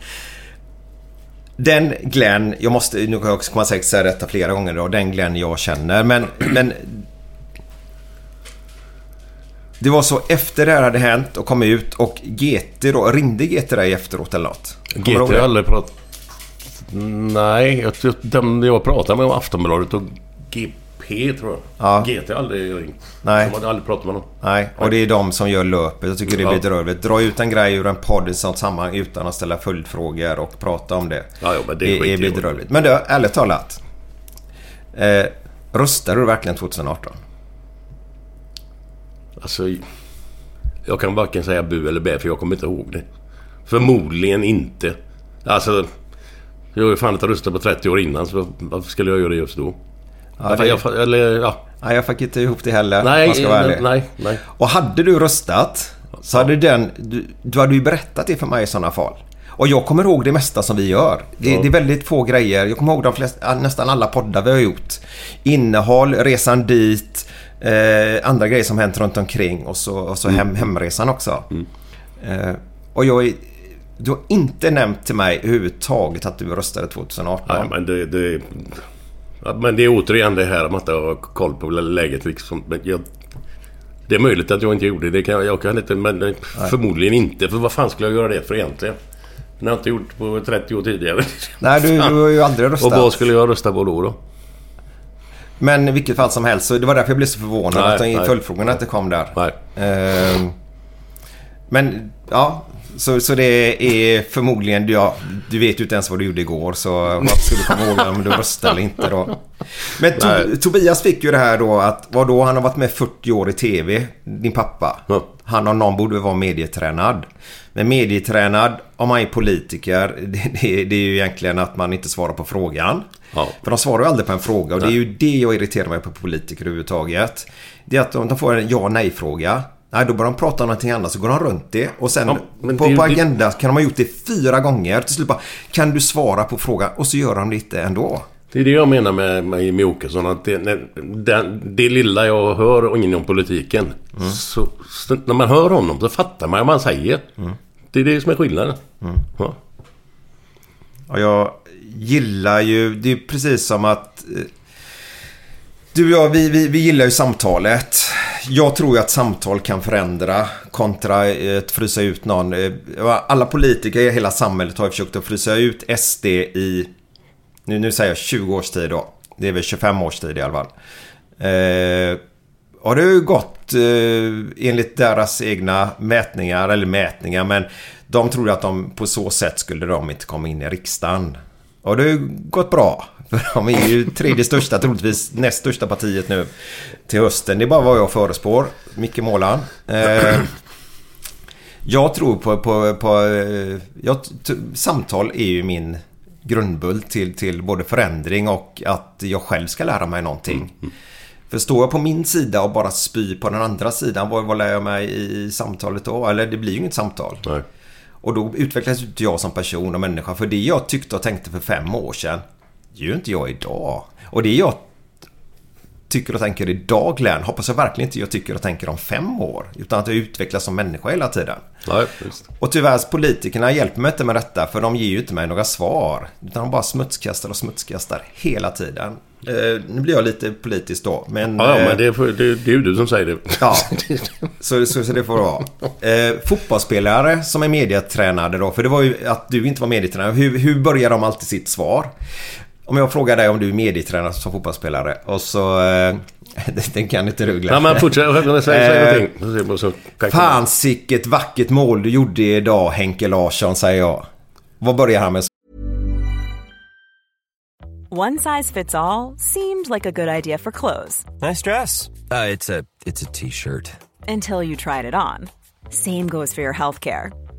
Den Glenn, jag måste, nu kommer man säkert säga detta flera gånger då, den Glenn jag känner. Men, men... Det var så efter det här hade hänt och kom ut och GT då, ringde GT dig efteråt eller något? GT har aldrig pratat... Nej, jag tror att de jag pratar med om Aftonbladet och GP tror jag. Ja. GT har aldrig ringt. Nej. De har aldrig pratat med någon. Nej, och det är de som gör löpet. Jag tycker det är Ja. bedrövligt. Dra ut en grej ur en podd i sånt sammanhang utan att ställa följdfrågor och prata om det. Ja, ja, men det det är bedrövligt. Men du, ärligt talat. Eh, röstade du verkligen 2018? Alltså... Jag kan varken säga bu eller bä för jag kommer inte ihåg det. Förmodligen inte. Alltså... Jag har ju fan inte röstat på 30 år innan så varför skulle jag göra det just då? Ja, det- jag, eller ja... Nej, jag fick inte ihop det heller. Nej, man ska vara nej, nej, nej. Och hade du röstat så hade den... Du, du hade ju berättat det för mig i sådana fall. Och jag kommer ihåg det mesta som vi gör. Det, Ja. det är väldigt få grejer. Jag kommer ihåg de flesta, nästan alla poddar vi har gjort. Innehåll, resan dit, eh, andra grejer som hänt runt omkring och så, och så hem, hemresan också. Eh, och jag är Du har inte nämnt till mig överhuvudtaget att du röstade 2018. Nej, men det... det men det är återigen det här att man inte har koll på läget liksom. Men jag, det är möjligt att jag inte gjorde det. det kan, jag, kan inte, men Nej. förmodligen inte. För vad fan skulle jag göra det för egentligen? Det har jag inte gjort på 30 år tidigare. Nej, du, du har ju aldrig röstat. Och vad skulle jag rösta på då? då? Men i vilket fall som helst, så det var därför jag blev så förvånad nej, att följdfrågorna inte kom där. Nej. Uh, men ja, så, så det är förmodligen... Ja, du vet ju inte ens vad du gjorde igår så varför skulle du komma ihåg om du röstade eller inte då? Men to, Tobias fick ju det här då att vadå, han har varit med 40 år i TV, din pappa. Ja. Han om någon borde vara medietränad. Men medietränad om man är politiker, det, det, det, är ju egentligen att man inte svarar på frågan. Ja. För de svarar ju aldrig på en fråga och Nej. det är ju det jag irriterar mig på politiker överhuvudtaget. Det är att de får en ja nej fråga. Nej, då börjar de prata om någonting annat så går de runt det. Och sen ja, på, det, på agenda kan de ha gjort det fyra gånger. Till slut bara, kan du svara på frågan? Och så gör de det inte ändå. Det är det jag menar med, med Jimmie Åkesson. Att det, det, det lilla jag hör inom politiken. Mm. Så, så, när man hör honom så fattar man vad han säger. Mm. Det är det som är skillnaden. Mm. Ja. Och jag gillar ju... Det är precis som att... Eh, du och jag, vi, vi, vi gillar ju samtalet. Jag tror ju att samtal kan förändra kontra eh, att frysa ut någon. Eh, alla politiker i hela samhället har ju försökt att frysa ut SD i, nu, nu säger jag 20 års tid då. Det är väl 25 års tid i alla fall. Eh, har det ju gått eh, enligt deras egna mätningar, eller mätningar, men de trodde att de på så sätt skulle de inte komma in i riksdagen. Och det har ju gått bra. För de är ju tredje största, troligtvis näst största partiet nu till hösten. Det är bara vad jag förespår. Micke Målan. Eh, jag tror på... på, på eh, jag, samtal är ju min grundbult till, till både förändring och att jag själv ska lära mig någonting. Mm. För står jag på min sida och bara spyr på den andra sidan, vad, vad lär jag mig i samtalet då? Eller det blir ju inget samtal. Nej. Och då utvecklas inte jag som person och människa. För det jag tyckte och tänkte för fem år sedan, gör inte jag idag. Och det jag tycker och tänker idag Glenn, hoppas jag verkligen inte jag tycker och tänker om fem år. Utan att jag utvecklas som människa hela tiden. Nej, just. Och tyvärr, politikerna hjälper mig inte med detta för de ger ju inte mig några svar. Utan de bara smutskastar och smutskastar hela tiden. Eh, nu blir jag lite politisk då, men... Ja, eh, men det är, det, det är ju du som säger det. Ja, så, så, så det får det vara. Eh, fotbollsspelare som är medietränade då, för det var ju att du inte var medietränare. Hur, hur börjar de alltid sitt svar? Om jag frågar dig om du är medietränare som fotbollsspelare och så... Eh, den kan inte du glömma. Ja, men fortsätt. Säg, säg någonting. Fan sicket vackert mål du gjorde idag Henke Larsson, säger jag. Vad börjar han med? One size fits all, seemed like a good idea for clothes. Nice dress. Uh, it's a T-shirt. Until you tried it on. Same goes for your healthcare.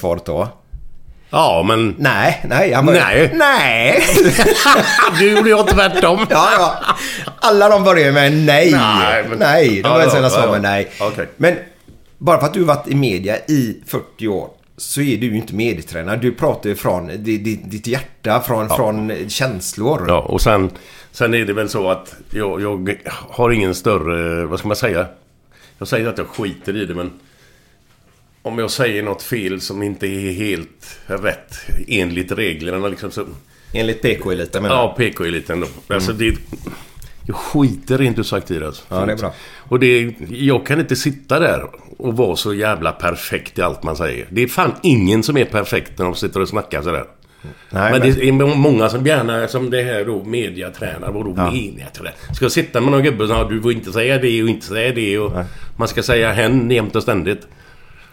Svaret då? Ja, men... Nej, nej. Han började... Nej. Nej. du gjorde ju tvärtom. ja, ja. Alla de börjar med nej. Nej, men... nej. De börjar ja, ja, ja, med nej. Okay. Men bara för att du har varit i media i 40 år så är du ju inte medietränare. Du pratar ju från ditt, ditt hjärta, från, ja. från känslor. Ja, och sen Sen är det väl så att jag, jag har ingen större... Vad ska man säga? Jag säger att jag skiter i det men... Om jag säger något fel som inte är helt rätt enligt reglerna liksom så... Enligt PK-eliten menar? Ja, PK-eliten då. Alltså det... Jag skiter rent ut sagt i det alltså. Ja, det är bra. Och det... Jag kan inte sitta där och vara så jävla perfekt i allt man säger. Det är fan ingen som är perfekt när de sitter och snackar sådär. Nej, men men- det är många som gärna, som det här då, mediatränare. Vadå Ja. mediatränare? Ska jag sitta med någon gubbe som säger du får inte säga det och inte säga det och man ska säga hen jämt och ständigt.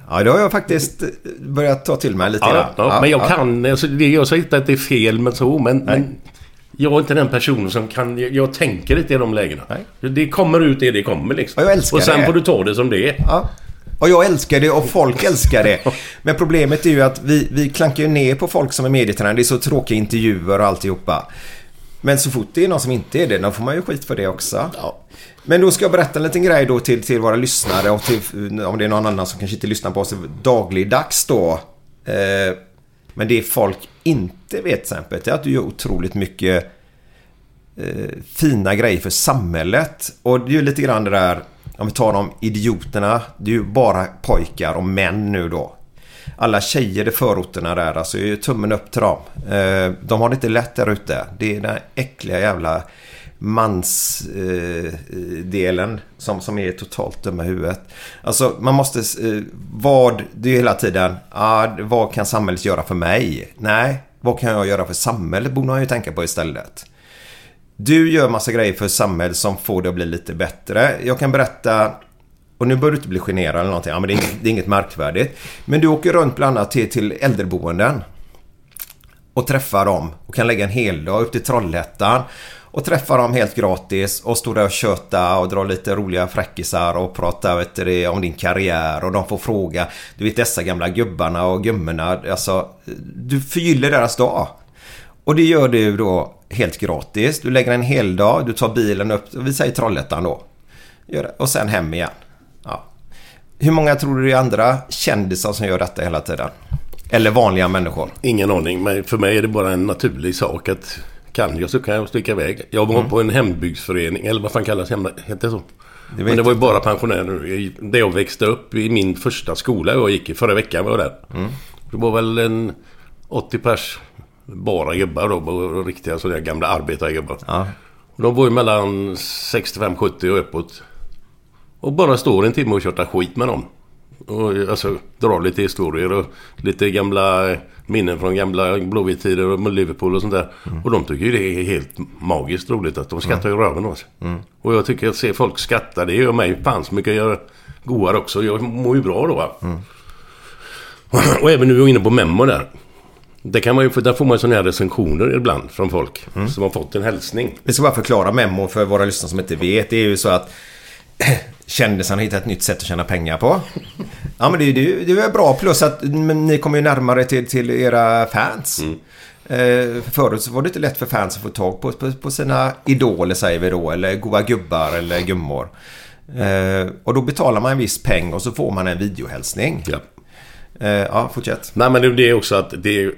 Ja, det har jag faktiskt börjat ta till mig lite Ja, grann. ja, men jag kan, alltså, det, jag säger inte att det är fel men så, men, men jag är inte den personen som kan, jag, jag tänker inte i de lägena. Det kommer ut det det kommer liksom. Och jag älskar och sen det. får du ta det som det är. Ja. Och jag älskar det och folk älskar det. Men problemet är ju att vi, vi klankar ju ner på folk som är medietränare. Det är så tråkiga intervjuer och alltihopa. Men så fort det är någon som inte är det, då får man ju skit för det också. Men då ska jag berätta en liten grej då till, till våra lyssnare och till, om det är någon annan som kanske inte lyssnar på oss dagligdags då. Eh, men det folk inte vet till exempel, det är att du gör otroligt mycket eh, fina grejer för samhället. Och det är ju lite grann det där, om vi tar de idioterna, det är ju bara pojkar och män nu då. Alla tjejer i förorterna där, alltså är ju tummen upp till dem. Eh, de har det inte lätt där ute. Det är den äckliga jävla mansdelen eh, eh som, som är totalt dumma i huvudet. Alltså man måste... Eh, vad... Det är ju hela tiden... Ah, vad kan samhället göra för mig? Nej, vad kan jag göra för samhället? borde man ju tänka på istället. Du gör massa grejer för samhället som får det att bli lite bättre. Jag kan berätta... Och nu bör du inte bli generad eller någonting. Ja, men det, är inget, det är inget märkvärdigt. Men du åker runt bland annat till, till äldreboenden. Och träffar dem. Och kan lägga en hel dag upp till Trollhättan. Och träffa dem helt gratis. Och stå där och köta och dra lite roliga fräckisar. Och prata vet du, om din karriär. Och de får fråga. Du vet dessa gamla gubbarna och gummorna. Alltså, du förgyller deras dag. Och det gör du då helt gratis. Du lägger en hel dag, du tar bilen upp, vi säger Trollhättan då. Gör det. Och sen hem igen. Ja. Hur många tror du det är andra kändisar som gör detta hela tiden? Eller vanliga människor? Ingen aning, men för mig är det bara en naturlig sak att kan jag så kan jag sticka iväg. Jag var på en hembygdsförening, eller vad fan kallas hemma, heter det så? Det Men det var ju bara pensionärer. Där jag växte upp i min första skola jag gick i. Förra veckan var jag där. Mm. Det var väl en 80 pers bara gubbar då. och Riktiga sådana gamla arbetargubbar. Ja. De var ju mellan 65-70 och uppåt. Och bara står en timme och tjötar skit med dem. Och alltså drar lite historier och lite gamla minnen från gamla Blåvitt-tider och Liverpool och sånt där. Och de tycker ju det är helt magiskt roligt att de skrattar i röven åt sig. Mm. Och jag tycker att se folk skratta, det gör mig fan så mycket jag också. Jag mår ju bra då. va. Och även nu är jag inne på Memo där. Där, kan man ju, där får man ju sådana här recensioner ibland från folk som har fått en hälsning. Vi ska bara förklara Memo för våra lyssnare som inte vet. Det är ju så att kändisarna hittar ett nytt sätt att tjäna pengar på. Ja men det, det, det är bra plus att ni kommer ju närmare till, till era fans. Eh, förut så var det inte lätt för fans att få tag på, på, på sina idoler säger vi då. Eller goa gubbar eller gummor. Eh, och då betalar man en viss peng och så får man en videohälsning. Ja. Eh, ja, fortsätt. Nej men det- det är också att det är...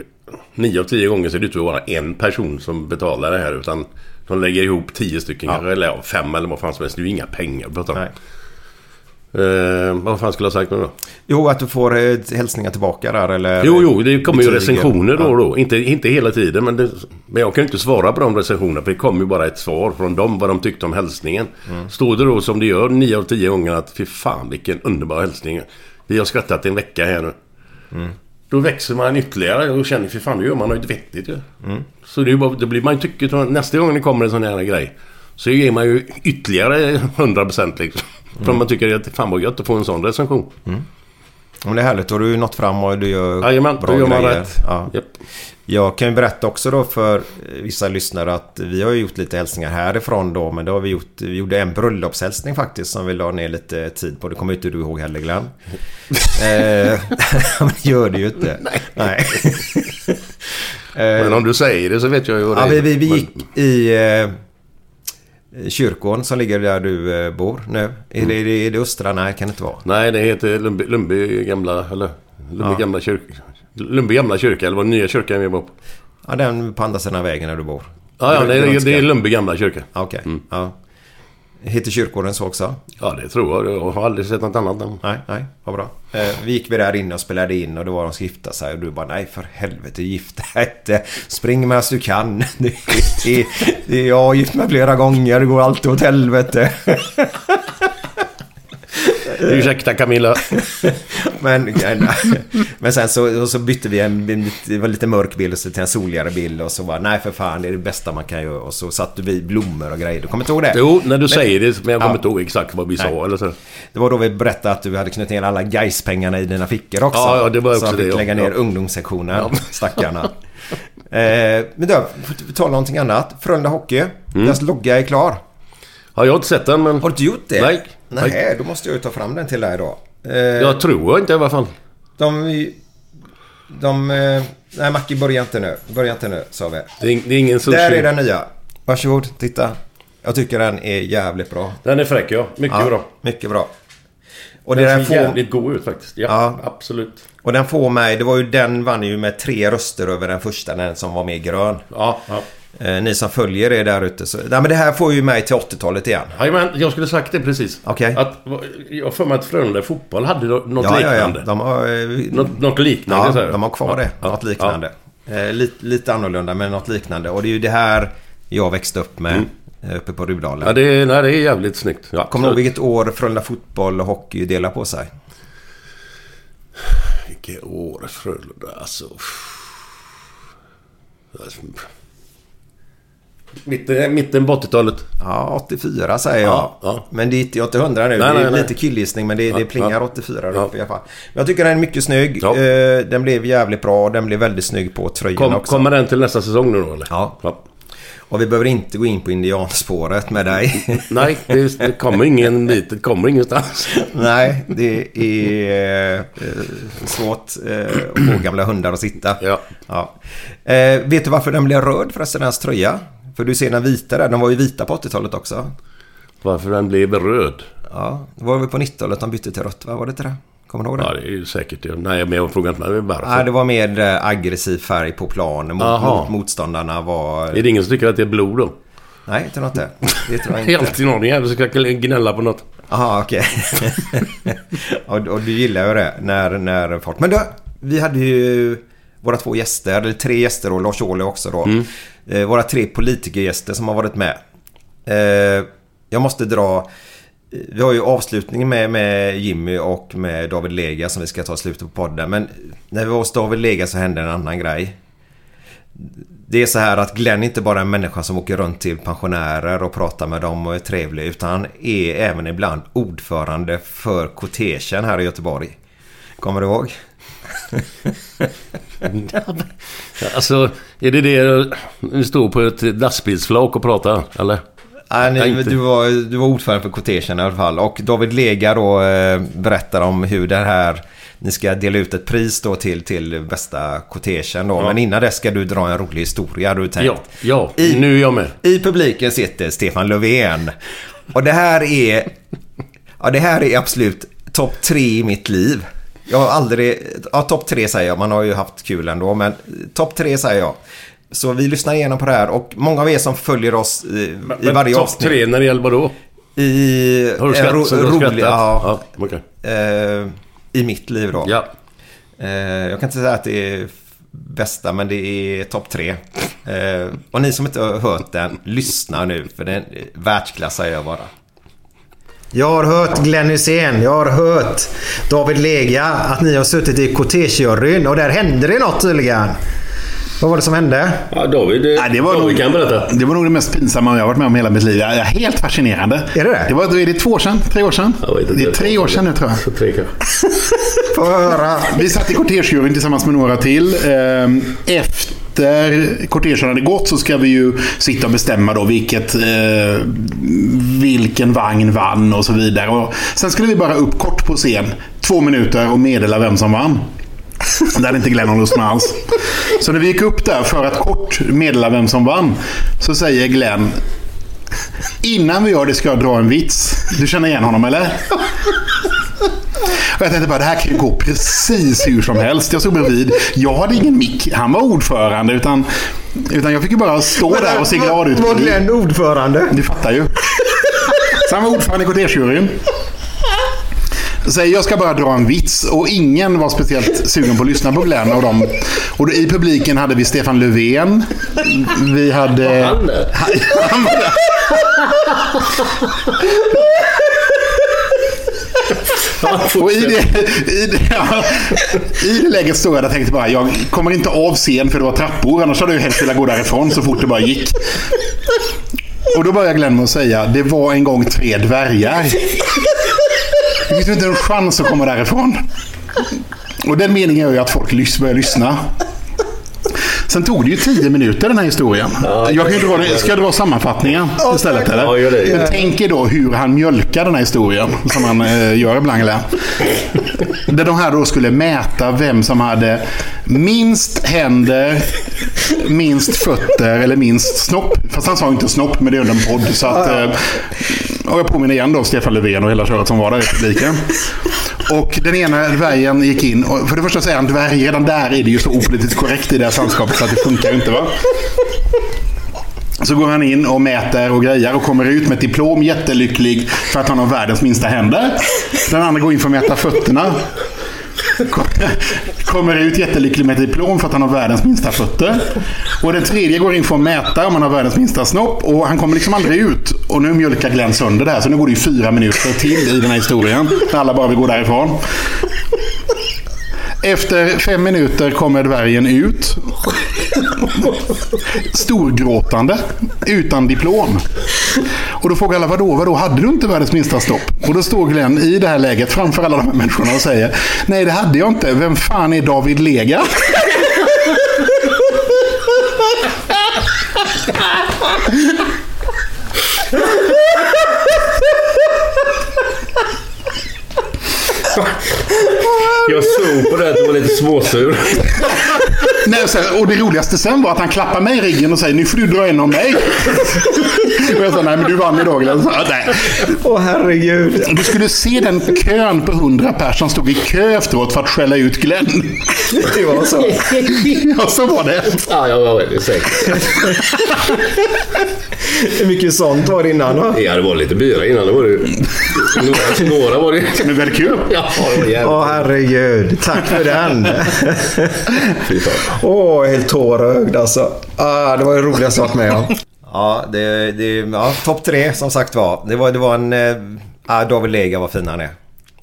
Nio av tio gånger så är det inte bara en person som betalar det här utan de lägger ihop tio stycken kanske, eller ja, fem eller vad fan som helst. Det är ju inga pengar om. Eh, vad fan skulle jag ha sagt nu då? Jo, att du får eh, hälsningar tillbaka där eller... Jo, jo, det kommer ju betyg. recensioner då och Ja. då. Inte, inte hela tiden, men, det, men jag kan ju inte svara på de recensionerna. För det kommer ju bara ett svar från dem, vad de tyckte om hälsningen. Mm. Står det då som det gör nio av tio gånger att fy fan vilken underbar hälsning. Vi har skrattat en vecka här nu. Mm. Då växer man ytterligare och känner fy fan nu gör man något vettigt ju. Mm. Så det är bara, då blir man ju tycker nästa gång det kommer en sån här grej. Så ger man ju ytterligare 100% liksom. För man tycker att fan vad gött att få en sån recension. Om det är härligt. Då har du nått fram och du gör Jajamän, bra då gör man grejer. rätt. Ja. Japp. Jag kan ju berätta också då för vissa lyssnare att vi har gjort lite hälsningar härifrån då. Men då har vi gjort, vi gjorde en bröllopshälsning faktiskt som vi la ner lite tid på. Det kommer inte du ihåg heller Glenn. eh, men det gör det ju inte. Nej. Men om du säger det så vet jag ju vad det Ja, är. vi, vi, vi Men- gick i eh, kyrkån som ligger där du eh, bor nu. Är, det, är, det, är det Östra? Nej, kan det inte vara. Nej, det heter Lundby, Lundby gamla... Eller Lundby Ja. gamla kyrka. Lundby gamla kyrka, eller var det nya kyrkan vi var på? Ja, den på andra sidan vägen där du bor. Ja, ja det, är, det är Lundby gamla kyrka. Okej. Ja. Heter kyrkogården så också? Ja, det tror jag. Jag har aldrig sett något annat namn. Nej, nej, vad bra. Eh, vi gick vi där inne och spelade in och då var de ska gifta sig och du bara nej för helvete gifta dig inte. Spring medan du kan. Det, det, det, jag har gift mig flera gånger, det går alltid åt helvete. Ursäkta Camilla. men, men sen så, så bytte vi en, det var lite mörk bild och så till en soligare bild och så var nej för fan det är det bästa man kan göra och så satte vi blommor och grejer. Du kommer inte ihåg det? Jo, när du Men- säger det. Men jag kommer Ja. inte ihåg exakt vad vi Nej. sa. Eller så. Det var då vi berättade att du hade knutit ner alla Gais-pengarna i dina fickor också. Ja, ja, det var så också fick det, ja. lägga ner Ja. ungdomssektionen, Ja. stackarna. eh, men du, vi om någonting annat. Frölunda Hockey, Mm. deras logga är klar. Ja, jag har inte sett den men... Har du inte gjort det? Nej. Nej, Nej. då måste jag ju ta fram den till dig då. Eh, Jag tror inte i alla fall. De... De... eh, Nej, Mackie, börja inte nu. Börja inte nu, sa vi. Det är, det är ingen sushi. Där är den nya. Varsågod, titta. Jag tycker den är jävligt bra. Den är fräck ja. Mycket Ja, bra. Mycket bra. Och den den ser får, jävligt god ut faktiskt. Ja, Ja. absolut. och den får mig, det var ju den vann ju med tre röster över den första, den som var mer grön. Ja, ja. Eh, ni som följer er där ute så... Nej men det här får ju mig till 80-talet igen. Jajamän, jag skulle sagt det precis. Okej. Att, jag för mig att Frölunda fotboll hade något Ja, ja, ja. liknande. De har, eh, Något, något liknande Ja, så de har kvar det. Ja, Något ja, liknande. Eh, lite, lite annorlunda men något liknande. Och det är ju det här jag växte upp med eh, uppe på Rudalen. Ja, det är, nej, det är jävligt snyggt. Ja, Kommer du ihåg vilket år Frölunda Fotboll och Hockey delar på sig? Vilket år Frölunda, alltså. Mitten, mitten på 80-talet. Ja, 84 säger jag. Ja, ja. Men det är inte, jag är inte hundra nu. Nej, det är nej, nej. lite killgissning men det, det plingar ja. 84 Ja. upp i alla fall. Men jag tycker den är mycket snygg. Eh, Den blev jävligt bra. Den blev väldigt snygg på tröjan Kom, också. kommer den till nästa säsong nu då eller? Ja. Och vi behöver inte gå in på indianspåret med dig. Nej, det, det kommer ingen dit. Det kommer ingenstans. Nej, det är eh, svårt eh, att få gamla hundar att sitta. Ja. Ja. Eh, vet du varför den blev röd förresten, hans tröja? För du ser den vita där. De var ju vita på 80-talet också. Varför den blev röd? Ja, det var väl på 90-talet de bytte till rött, va? Var det inte det? Kommer du ihåg det? Ja, det är ju säkert det. Nej, men jag frågar inte mig varför. Nej, det var mer eh, aggressiv färg på planen. Mot, mot motståndarna var... Är det ingen som tycker att det är blod då? Nej, inte något det. Det tror jag inte. alltid någon jävel ska gnälla på något. Jaha, okej. och, och du gillar ju det när, när folk... Men du, vi hade ju våra två gäster, eller tre gäster och Lars Ohly också då. Mm. Eh, våra tre politikergäster som har varit med. Eh, jag måste dra... Vi har ju avslutningen med, med Jimmy och med David Lega som vi ska ta slutet på podden. Men när vi var hos David Lega så hände en annan grej. Det är så här att Glenn är inte bara en människa som åker runt till pensionärer och pratar med dem och är trevlig. Utan han är även ibland ordförande för kortegen här i Göteborg. Kommer du ihåg? Alltså, är det det du står på ett lastbilsflak och pratar? Eller? Nej, ni, du, var, du var ordförande för kortegen i alla fall. Och David Lega då eh, berättar om hur det här... Ni ska dela ut ett pris då till, till bästa kortegen då. Ja. Men innan det ska du dra en rolig historia du tänkt. Ja, ja. I- nu är jag med. I publiken sitter Stefan Löfven. Och det här är... Ja, det här är absolut topp tre i mitt liv. Jag har aldrig... Ja, topp tre säger jag. Man har ju haft kul ändå. Men topp tre säger jag. Så vi lyssnar igenom på det här. Och många av er som följer oss eh, i Men varje topp avsnitt. tre när det gäller vadå? I... Har du så du har rolig-? Ja, ja okej. eh, I mitt liv då. Ja. Eh, jag kan inte säga att det är bästa, men det är topp tre. Eh, och ni som inte har hört den, lyssna nu. För den är världsklass säger jag bara. Jag har hört Glenn Hysén, jag har hört David Lega att ni har suttit i kortegejuryn och där hände det något tydligen. Vad var det som hände? Ja, David, Nej, det, var David nog, kan berätta. det var nog det mest pinsamma jag har varit med om hela mitt liv. Ja, ja, Helt fascinerande. Är det det? Det var är det två år sedan? Tre år sedan? Jag inte. det är tre år sedan nu tror jag. Tre kanske. Få höra. Vi satt i kortegejuryn tillsammans med några till. Ehm, efter kortegen hade gått så ska vi ju sitta och bestämma då vilket, eh, vilken vagn vann och så vidare. Och sen skulle vi bara upp kort på scen, två minuter och meddela vem som vann. Det hade inte Glenn någon lust med alls. Så när vi gick upp där för att kort meddela vem som vann så säger Glenn Innan vi gör det ska jag dra en vits. Du känner igen honom eller? Och jag tänkte bara, det här kan ju gå precis hur som helst. Jag stod bredvid. Jag hade ingen mick. Han var ordförande. Utan Utan jag fick ju bara stå där och se glad ut. Var Glenn ordförande? Du fattar ju. Så han var ordförande i kortégejuryn. Säger jag ska bara dra en vits och ingen var speciellt sugen på att lyssna på Glenn och dem. Och då, i publiken hade vi Stefan Löfven. Vi hade... Han där? Han var där. Och i det, i, det, ja, I det läget stod jag där och tänkte bara, jag kommer inte av scen för det var trappor. Annars hade jag helst velat gå därifrån så fort det bara gick. Och då började Glenn med att säga, det var en gång tre dvärgar. Det finns inte en chans att komma därifrån. Och den meningen är ju att folk börjar lyssna. Sen tog det ju tio minuter den här historien. jag kan ju dra, det- ska jag dra sammanfattningen istället eller? Ja, gör det. Men tänk er då hur han mjölkar den här historien. Som han eh, gör ibland. Eller? Där de här då skulle mäta vem som hade minst händer, minst fötter eller minst snopp. Fast han sa inte snopp, men det är under en podd. Så att, eh, och jag påminner igen då Stefan Löfven och hela köret som var där i publiken. Och den ena dvärgen gick in. Och för det första säger han dvärg. Redan där är det ju så opolitiskt korrekt i det här landskapet så att det funkar ju inte. va? Så går han in och mäter och grejer och kommer ut med ett diplom jättelycklig för att han har världens minsta händer. Den andra går in för att mäta fötterna. Kommer ut jättelycklig med ett diplom för att han har världens minsta fötter. Och den tredje går in för att mäta om han har världens minsta snopp. Och han kommer liksom aldrig ut. Och nu mjölkar Glenn sönder det här. Så nu går det ju fyra minuter till i den här historien. När alla bara vill gå därifrån. Efter fem minuter kommer dvärgen ut. Storgråtande. Utan diplom. Och då frågar alla, vadå, vadå, hade du inte världens minsta stopp? Och då står Glenn i det här läget framför alla de här människorna och säger, nej det hade jag inte. Vem fan är David Lega? Jag såg på det att du var lite småsur. Nej, och, sen, och det roligaste sen var att han klappar mig i ryggen och säger, nu får du dra en av mig. och jag sa, nej men du vann idag. Åh herregud. Du skulle se den kön på hundra personer som stod i kö efteråt för att skälla ut Glenn. Det var så. Ja, så var det. Ja, jag var väldigt säker. Hur mycket sånt var det innan va? Ja, det var lite bira innan. Det var det. Några, några var det Men väldigt kul. Ja, det var jävligt. Åh herregud. Tack för den. Fy fan. Åh, helt tårögd alltså. Ah, det var det roligaste jag varit med om. Ja, det, det, ja topp tre som sagt var. Det var, det var en... Ja, David Lega var fin han är.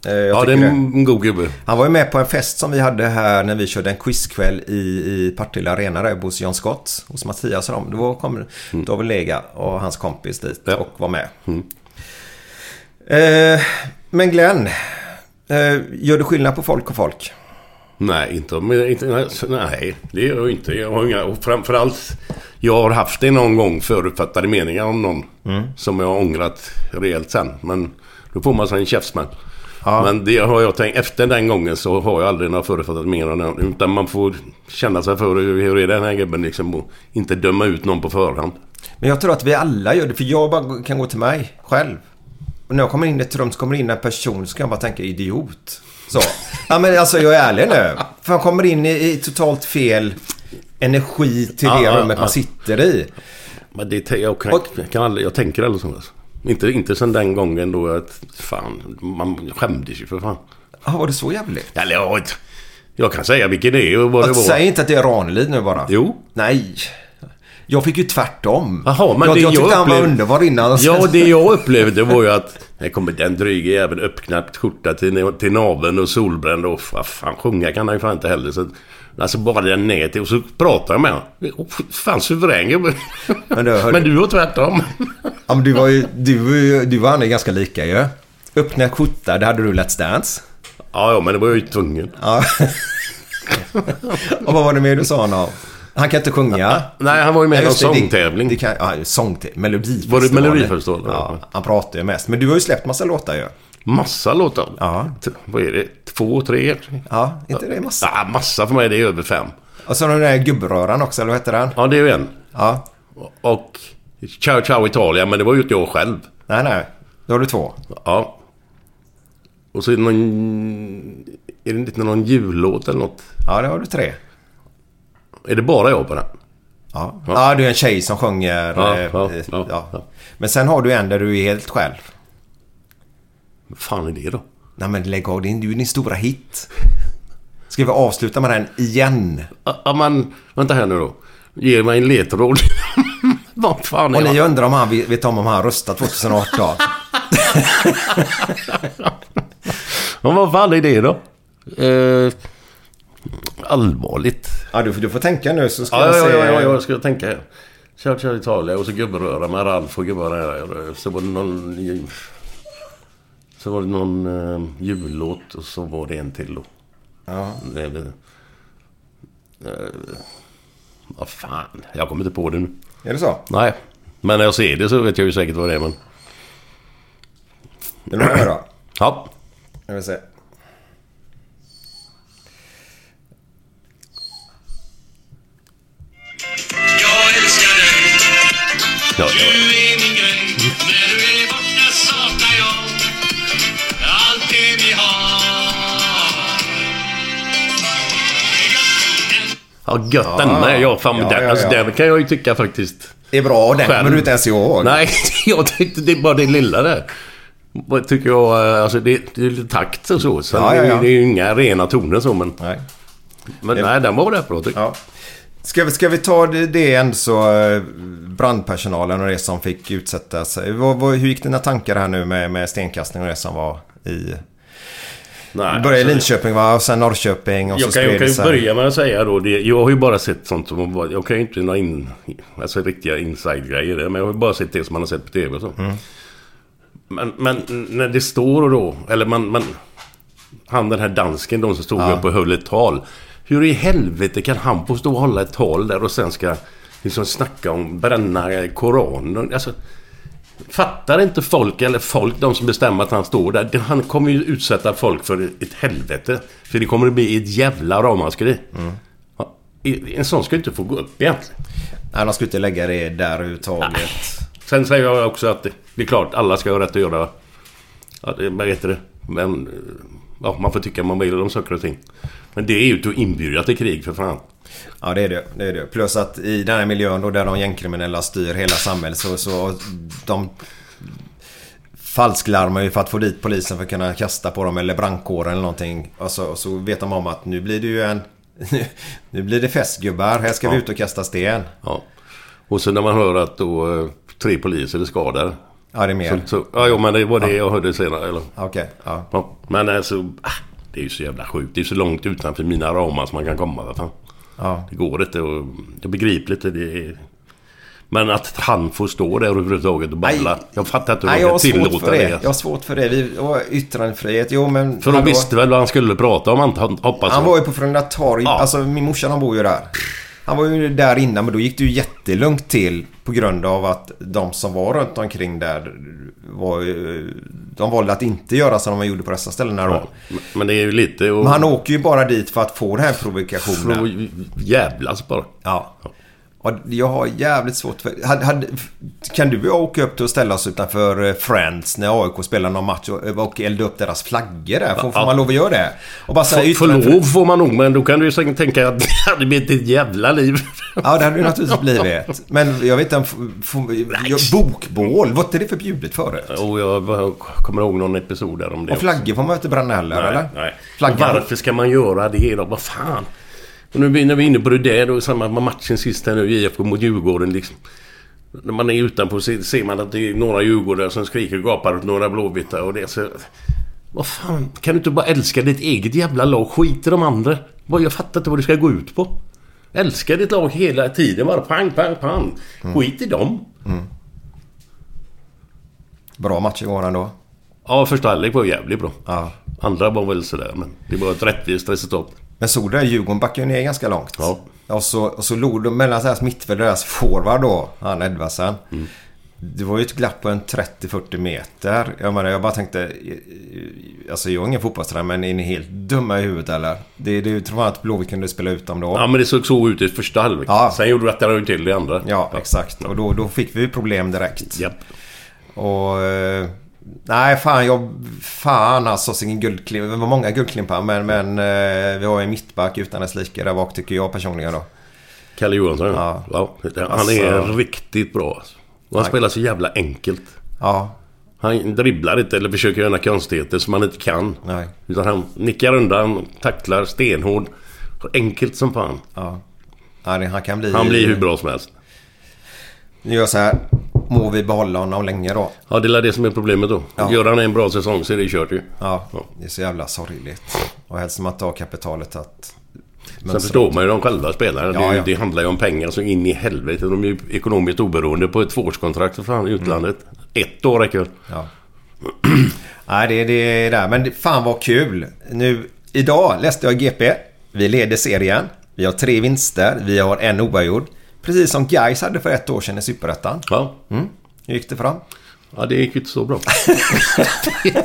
Eh, jag Ja, det är en god gubbe. Han var ju med på en fest som vi hade här när vi körde en quizkväll i, i Partille Arena där hos John Scott. Hos Mattias och dem. Då kom David Lega och hans kompis dit Ja. och var med. Eh, men Glenn. Eh, gör du skillnad på folk och folk? Nej, inte, inte nej, det gör jag inte. Jag har inga, och framförallt, jag har haft det någon gång förutfattade meningar om någon. Som jag har ångrat rejält sen. Men då får man sig en käftsmäll. Men det har jag tänkt, efter den gången så har jag aldrig några förutfattade meningar om. Utan man får känna sig för hur, hur är den här gubben liksom. Och inte döma ut någon på förhand. Men jag tror att vi alla gör det. För jag bara kan gå till mig själv. Och när jag kommer in i ett rum så kommer in en person så kan jag bara tänka idiot. Så. Ja men alltså jag är ärlig nu. För man kommer in i, i totalt fel energi till det Ja, rummet ja. man sitter i. Men det, jag, kan, Och- jag, kan aldrig, jag tänker aldrig så. Alltså. Inte, inte sen den gången då att fan, man skämdes ju för fan. Ja, var det så jävligt? Eller jag, jag kan säga vilken det är och vad det var. säg inte att det är Ranelid nu bara. Jo. Nej. Jag fick ju tvärtom. Jaha, men jag, det jag tyckte jag han var underbar innan. Ja, det jag upplevde var ju att här kommer den dryga jäveln uppknäppt skjorta till, till naveln och solbränd och vad fan sjunga kan han ju fan inte heller. Så, alltså bara den ner till och så pratar jag med honom. Oh, fan suverän gubbe. Men du, Men du var tvärtom. Ja, men du var ju... Du, var ju- du och han är ganska lika ju. Öppna skjorta, det hade du Let's Dance. Ja, ja, men det var ju tvungen. Ja. och vad var det mer du sa honom? Han kan inte sjunga. Nej, han var ju med i någon just det, det- sångtävling. Kan, ja, sångtävling. Melodifestivalen. Var det Melodifestivalen? Ja, han pratar ju mest. Men du har ju släppt massa låtar ju. Massa låtar. Ja. T- Vad är det? Två, tre? Ja, inte det massa? Ja, massa för mig. Det är över fem. Och så har du den där gubbröran också, eller vad heter den? Ja, det är ju en. Ja. Och Ciao Ciao Italia, men det var ju inte jag själv. Nej, nej. Då har du två. Ja. Och så är det någon... Är det inte någon jullåt eller något? Ja, det har du tre. Är det bara jag på den? Ja. ja, du är en tjej som sjunger. Ja, eh, ja, eh, ja, ja. Men sen har du en där du är helt själv. Vad fan är det då? Nej men lägg av, det är ju din stora hit. Ska vi avsluta med den igen? Ja, men vänta här nu då. Ge mig en ledtråd. Vad fan är Och ni jag? undrar om han vet vet om om han röstat 2018? Men vad fan är det då? Eh, allvarligt. Ja, du, du får tänka nu så ska Ja, jag ja, se. ja, ja, ja, jag ska tänka. Kör, kör Italia och så gubberöra med Ralf och där. Så var det någon... Så var det någon uh, jullåt och så var det en till då. Ja. Det, det, uh, vad fan, jag kommer inte på det nu. Är det så? Nej. Men när jag ser det så vet jag ju säkert vad det är men... Vill du höra då? Ja. Jag vill se. Ja, Du är min grej. När du är borta saknar jag allt det vi har. Ja, gött den är jag. Fan, Ja, den, ja, Alltså, ja. den kan jag ju tycka faktiskt... Det är bra och den kommer du inte ens ihåg. Nej, jag tyckte det är bara det lilla där. Tycker jag, eh, alltså det, det är lite takt och så. Sen Ja, ja, ja. Det är ju inga rena toner så men... Nej. Men Det- nej, den var rätt bra tycker jag. Ska vi, ska vi ta det, ändå så eh, brandpersonalen och det som fick utsätta sig. Vad, vad, hur gick dina tankar här nu med, med stenkastning och det som var i... Nej, började i alltså- Linköping va? Och sen Norrköping och Jag så kan, jag kan ju börja med att säga då, det, jag har ju bara sett sånt som Jag kan ju inte några in, alltså riktiga inside-grejer men jag har ju bara sett det som man har sett på TV och så. Mm. Men, men när det står och då, eller man, man... Han den här dansken, de som stod Ja. upp och höll ett tal. Hur i helvete kan han få stå och hålla ett tal där och sen ska liksom snacka om bränna Koranen? Alltså, fattar inte folk, eller folk, de som bestämmer att han står där. Han kommer ju utsätta folk för ett helvete. För det kommer att bli ett jävla ramaskri. Ja, En sån ska inte få gå upp egentligen. Nej, de skulle inte lägga det där överhuvudtaget. Sen säger jag också att det, det är klart, alla ska ha rätt att göra... Vad heter det? Men... Ja, man får tycka man vill om saker och ting. Men det är ju att inbjuda till krig för fan. Ja, det är det. det är det. Plus att i den här miljön då där de gängkriminella styr hela samhället så, så de falsklarmar ju för att få dit polisen för att kunna kasta på dem eller brandkåren eller någonting. Och så, och så vet de om att nu blir det ju en... nu blir det festgubbar. Här ska vi Ja. ut och kasta sten. Ja. Och sen när man hör att då eh, tre poliser är skadade. Ja, det är mer. Så, så, ja, jo, men det var det jag hörde senare. Eller? Okej, ja. Ja, men alltså... ah, Det är ju så jävla sjukt. Det är så långt utanför mina ramar som man kan komma. Vad fan. Ja. Det går inte och... Det är begripligt. Det är... Men att han får stå där överhuvudtaget och babbla. Jag fattar inte hur Nej, de jag har för det. det. Jag har svårt för det. Vi, och yttrandefrihet, jo men... För de visste väl vad han skulle prata om, hoppas Han jag. var ju på Frölunda torg. Alltså min morsa han bor ju där. Han var ju där innan men då gick det ju jättelugnt till på grund av att de som var runt omkring där var De valde att inte göra som de gjorde på dessa ställena då. Men det är ju lite... Och... Men han åker ju bara dit för att få den här provokationen. För att jävlas bara. Ja. Och jag har jävligt svårt för... Hade, hade, kan du åka upp till och ställa oss utanför eh, Friends när AIK spelar någon match och, och elda upp deras flaggor där? Får, får man lov att göra det? Och bara säga För, för lov får man nog, men då kan du ju säkert tänka att det hade blivit ett jävla liv. Ja, det hade det naturligtvis blivit. Men jag vet inte Bokbål, var inte det förbjudet förut? Och jag kommer ihåg någon episod där om det Och flaggor får man inte bränna heller, Nej, eller? nej. Flaggan. Varför ska man göra det då? Vad fan? Och nu när vi är inne på det där då, samma med matchen sist här nu, IFK mot Djurgården liksom. När man är utanpå ser man att det är några djurgårdare som skriker och gapar åt några blåvita och det så... Vad fan, kan du inte bara älska ditt eget jävla lag? Skit i de andra. Vad- Jag fattar inte vad det ska gå ut på. Älska ditt lag hela tiden bara pang, pang, pang. Skit i dem. Bra match igår ändå. Ja, första halvlek var jävligt bra. Ja. Andra var väl sådär, men det var ett rättvist resultat. Men såg du? Djurgården backade ju ner ganska långt. Ja. Och så, och så låg de mellan deras mittfält och deras forward då, han Edvardsen. Mm. Det var ju ett glapp på en 30-40 meter. Jag menar, jag bara tänkte... Alltså jag är ingen fotbollstränare men är ni helt dumma i huvudet eller? Det, det tror jag att Blåvitt kunde spela ut dem då. Ja, men det såg så ut i första halvlek. Ja. Sen gjorde rättade de till det andra. Ja, exakt. Och då, då fick vi problem direkt. Japp. Och... Nej, fan jag... Fan alltså, sin guldklimp. Det var många guldklimpar men, men eh, vi har en mittback utan dess like där bak tycker jag personligen då. Kalle Johansson, ja. ja. Han Alltså- är riktigt bra. alltså. Han Nej. spelar så jävla enkelt. Ja. Han dribblar inte eller försöker göra konstigheter som han inte kan. Nej. Utan han nickar undan, tacklar stenhård. Enkelt som fan. Ja. Han kan bli... Han blir hur bra som helst. Nu gör jag så här. Må vi behålla honom länge då? Ja, det är det som är problemet då. Ja. Gör han en bra säsong så är det kört ju. Ja, det är så jävla sorgligt. Och helst man har kapitalet att... Sen förstår man ju de själva spelarna. Ja, det, ja. det handlar ju om pengar så in i helvete. De är ju ekonomiskt oberoende på ett tvåårskontrakt för fan i utlandet. Ett år räcker. Ja. Nej, det, det är där. Men fan vad kul. Nu, idag läste jag GP. Vi leder serien. Vi har tre vinster. Vi har en oavgjord. Precis som Gais hade för ett år sedan i Superettan. Ja. Mm. Hur gick det fram? Ja, det gick inte så bra.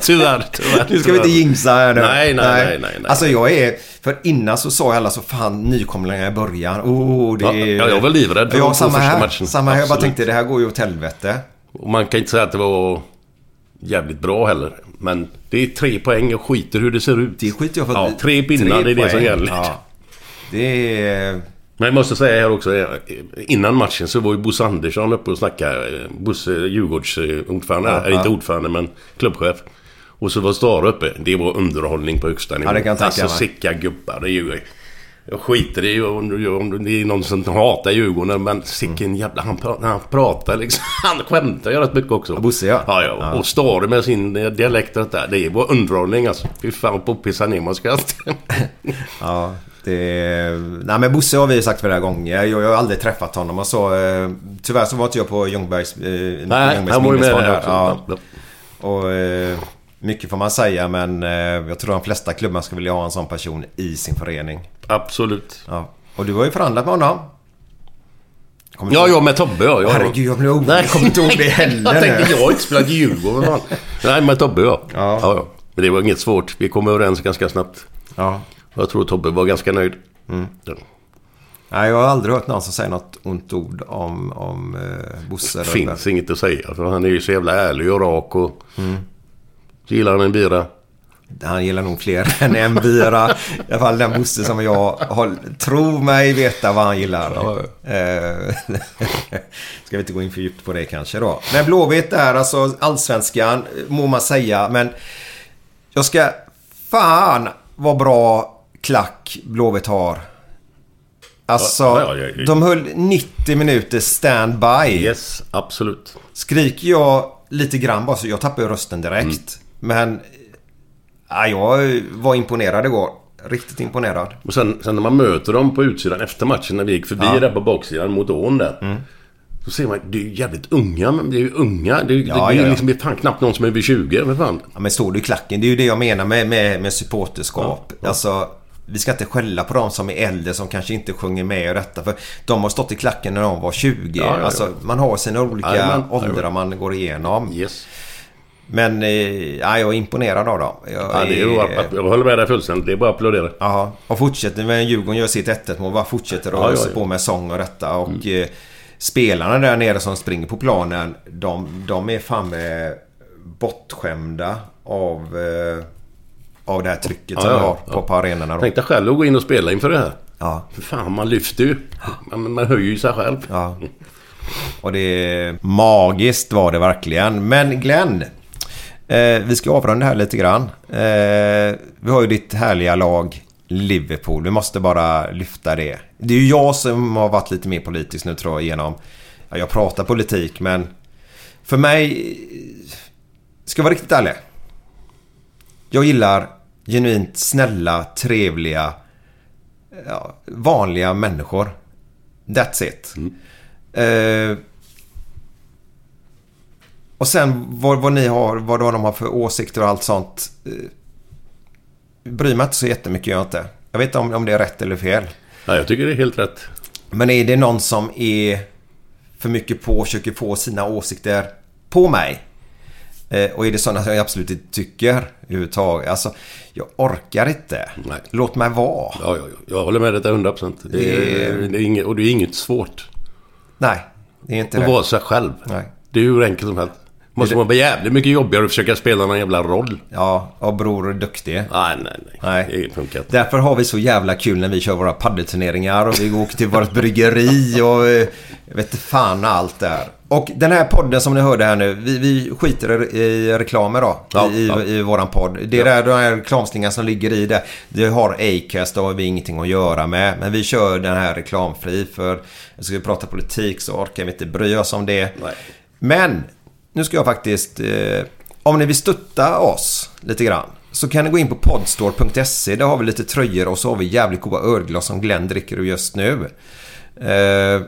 tyvärr, tyvärr. Nu ska vi inte jinxa här nu. Nej, nej, nej, nej, nej. Alltså jag är... För innan så sa alla så fan nykomlingar i början. Oh, det är... ja, jag var livrädd för ja, de samma första här. matchen. Samma här. Jag bara tänkte det här går ju åt helvete. Och man kan inte säga att det var jävligt bra heller. Men det är tre poäng och skiter hur det ser ut. Det skiter jag för. Ja, tre pinnar, det är det som gäller. Ja. Det är... Men jag måste säga här också, eh, innan matchen så var ju Bosse Andersson uppe och snackade. eh, Bosse, Djurgårds eh, ordförande, Ja, eller inte ordförande men klubbchef. Och så var Stara uppe. Det var underhållning på högsta nivå. Ja, det kan tänka alltså sicka gubbar, det är ju... Jag skiter i om om det är någon som hatar Djurgården men sicken jävla... Han, pra- han pratar liksom. Han skämtar ju rätt mycket också. Bosse ja. Ja, ja. Och Stare med sin eh, dialekt och detta. Det var underhållning alltså. Fy fan på att pissa ner man ska. Ja, det... Nej men Bosse har vi sagt flera gånger. Jag, jag har aldrig träffat honom och så. Eh, tyvärr så var inte jag på Ljungbergs... Eh, Nej, Ljungbergs han var ju med där. Ja. Och eh, mycket får man säga men eh, jag tror de flesta klubbar skulle vilja ha en sån person i sin förening. Absolut. Ja. Och du har ju förhandlat med honom. Kommer Ja, jag med Tobbe ja. ja. Herregud, jag blev orolig. Jag kommer inte ihåg det heller. Jag tänkte, jag har inte spelat i Djurgården. Nej, med Tobbe ja. Ja. ja. ja. Men det var inget svårt. Vi kom överens ganska snabbt. Ja. Jag tror Tobbe var ganska nöjd. Mm. Ja. Nej, jag har aldrig hört någon som säger något ont ord om, om eh, Bosse. Det finns inget att säga. För han är ju så jävla ärlig och rak och... Mm. Gillar han en bira? Han gillar nog fler än en bira. I alla fall den Bosse som jag har, tror mig veta vad han gillar. Eh, Ska vi inte gå in för djupt på det kanske då. Men Blåvitt är alltså allsvenskan, må man säga. Men jag ska... Fan vad bra klack Blåvitt har. Alltså, Ja, ja, ja, de höll 90 minuter standby. Yes, absolut. Skriker jag lite grann bara så jag tappar rösten direkt. Mm. Men... Ja, jag var imponerad igår. Riktigt imponerad. Och sen, sen när man möter dem på utsidan efter matchen när vi gick förbi där på baksidan mot ån där. Mm. Så ser man, det är ju jävligt unga, men det är ju unga. Det är, Ja, det, det är liksom det är fan knappt någon som är över 20. Vad fan? Ja, men står du i klacken? Det är ju det jag menar med, med, med supporterskap. Alltså, vi ska inte skälla på de som är äldre som kanske inte sjunger med och detta. För de har stått i klacken när de var 20. Ja, ja, ja. Alltså, man har sina olika Jajamän, åldrar man går igenom. Yes. Men eh, ja, jag är imponerad av dem. Jag, Ja, det är ju, är- jag håller med dig fullständigt. Det är bara att applådera. Ja, och fortsätter med Djurgården gör sitt 1-1 mål. Bara fortsätter att Ja, ja, ja. på med sång och detta. Och eh, spelarna där nere som springer på planen. De, de är fan med bortskämda av, eh, av det här trycket som Ja, vi ja, har ja. på, på arenorna. Då. Tänk dig själv att gå in och spela inför det här. Ja. För fan, man lyfter ju. Man, man höjer ju sig själv. Ja. Och det är magiskt var det verkligen. Men Glenn. Eh, vi ska avrunda här lite grann. Eh, vi har ju ditt härliga lag Liverpool. Vi måste bara lyfta det. Det är ju jag som har varit lite mer politisk nu tror jag genom... Ja, jag pratar politik men... För mig... Ska jag vara riktigt ärlig. Jag gillar genuint snälla, trevliga, ja, vanliga människor. That's it. Eh, och sen vad, vad ni har, vad de har för åsikter och allt sånt. Eh, bryr mig inte så jättemycket, gör jag inte. Jag vet inte om, om det är rätt eller fel. Ja, jag tycker det är helt rätt. Men är det någon som är för mycket på och försöker få sina åsikter på mig. Eh, och är det sådana som jag absolut inte tycker överhuvudtaget. Alltså, jag orkar inte. Låt mig vara. Ja, ja, ja. Jag håller med dig till 100 procent. Det, är- Det- är inget, och det är inget svårt. Nej, det är inte Att det. vara sig själv. Nej. Det är hur enkelt som helst. Måste vara jävligt mycket jobbigare att försöka spela någon jävla roll. Ja, och Bror är duktig. Nej, nej, nej. Nej. Det funkar inte. Därför har vi så jävla kul när vi kör våra paddelturneringar och vi åker till vårt bryggeri och eh, jag vet inte fan allt där. Och den här podden som ni hörde här nu, vi, vi skiter i, reklamer då. Ja, i, ja. i våran podd. Det är där de här reklamslingarna som ligger i det. Det har Acast, det har vi ingenting att göra med. Men vi kör den här reklamfri för ska vi prata politik så orkar vi inte bry oss om det. Men nu ska jag faktiskt, eh, om ni vill stötta oss lite grann. Så kan ni gå in på podstore.se. Där har vi lite tröjor och så har vi jävligt goda ölglas som Glenn dricker just nu. Eh,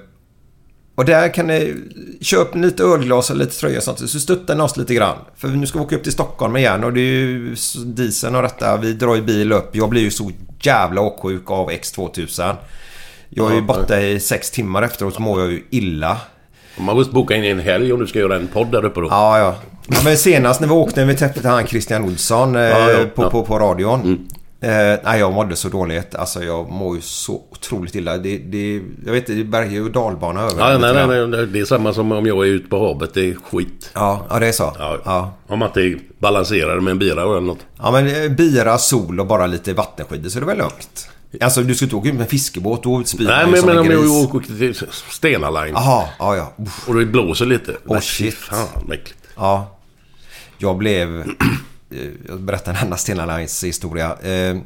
och där kan ni köpa lite ölglas och lite tröjor och sånt. Så stöttar ni oss lite grann. För nu ska vi åka upp till Stockholm igen och det är ju dieseln och detta. Vi drar ju bil upp. Jag blir ju så jävla åksjuk av X2000. Jag är ju borta i sex timmar efteråt så mår jag ju illa. Man måste boka in en helg om du ska göra en podd där uppe då. Ja, ja. ja men senast när vi åkte, vi träffade han Christian Olsson eh, Ja, ja, på, ja. På, på radion. Eh, nej, jag mådde så dåligt. Alltså jag mår ju så otroligt illa. Det, det, jag vet inte, det är berg och dalbana över Ja, nej, nej, nej, det är samma som om jag är ute på havet. Det är skit. Ja, ja, det är så. Ja. Om man inte balanserar med en bira eller något. Ja, men eh, bira, sol och bara lite vattenskidor så är det väl lugnt. Alltså du ska inte åka ut med en fiskebåt, då spyr Nej, men, men en om jag åker till Stena Line. Jaha, ja, ja. Uff. Och det blåser lite. Åh Nej, shit. Fan, vad äckligt. Ja. Jag blev... eh, Jag berättar en annan Stena Lines historia. Eh,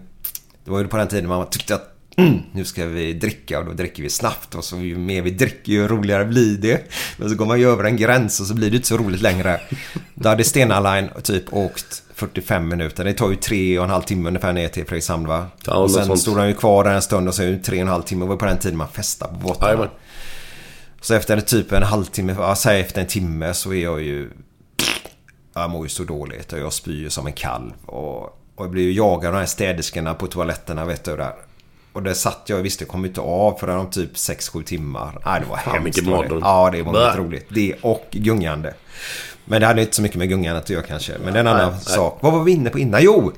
Det var ju på den tiden man tyckte att mm, nu ska vi dricka och då dricker vi snabbt och så ju mer vi dricker ju roligare blir det. Men så går man ju över en gräns och så blir det inte så roligt längre. Då hade Stena Line typ åkt 45 minuter. Det tar ju tre och en halv timme ungefär ner till Fredrikshamn va? Ja, och sen sånt. stod han ju kvar där en stund och det tre och en halv timme. Det var på den tiden man festade på båtarna. Så efter typ en halvtimme, ja, säg efter en timme så är jag ju... Jag mår ju så dåligt och jag spyr ju som en kalv. Och, och jag blir ju jagad av de här städerskorna på toaletterna vet du där. Och där satt jag och visste jag kom inte av förrän om typ 6-7 timmar. Nej, det var Fan, hemskt. mardröm. Ja, det var väldigt roligt. Det och gungande. Men det hade inte så mycket med gungandet att göra kanske. Men det är en annan Nej, nej. sak. Vad var vi inne på innan? Jo!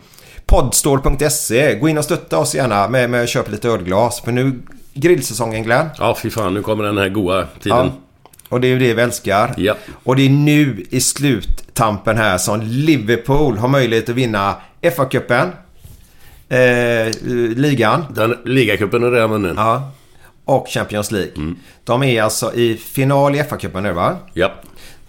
Podstore.se. Gå in och stötta oss gärna med, med att köpa lite ölglas. För nu grillsäsongen Glenn. Ja, fy fan. Nu kommer den här goa tiden. Ja. Och det är ju det vi älskar. Ja. Och det är nu i sluttampen här som Liverpool har möjlighet att vinna FA-cupen. Eh, ligan. Den ligacupen är redan vunnen. Ja. Och Champions League. De är alltså i final i FA-cupen nu va? Ja.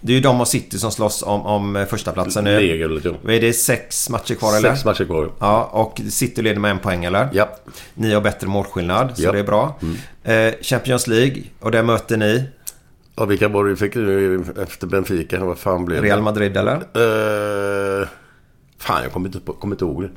Det är ju de och City som slåss om, om första platsen nu. Ja. Vad är det? Sex matcher kvar eller? Sex matcher kvar. Ja, och City leder med en poäng eller? Ja. Ni har bättre målskillnad, så Ja. det är bra. Eh, Champions League, och där möter ni Ja, vilka var det vi fick eh, efter Benfica? Vad fan blev det? Real Madrid eller? Eh, fan, jag kommer inte, kommer inte ihåg det.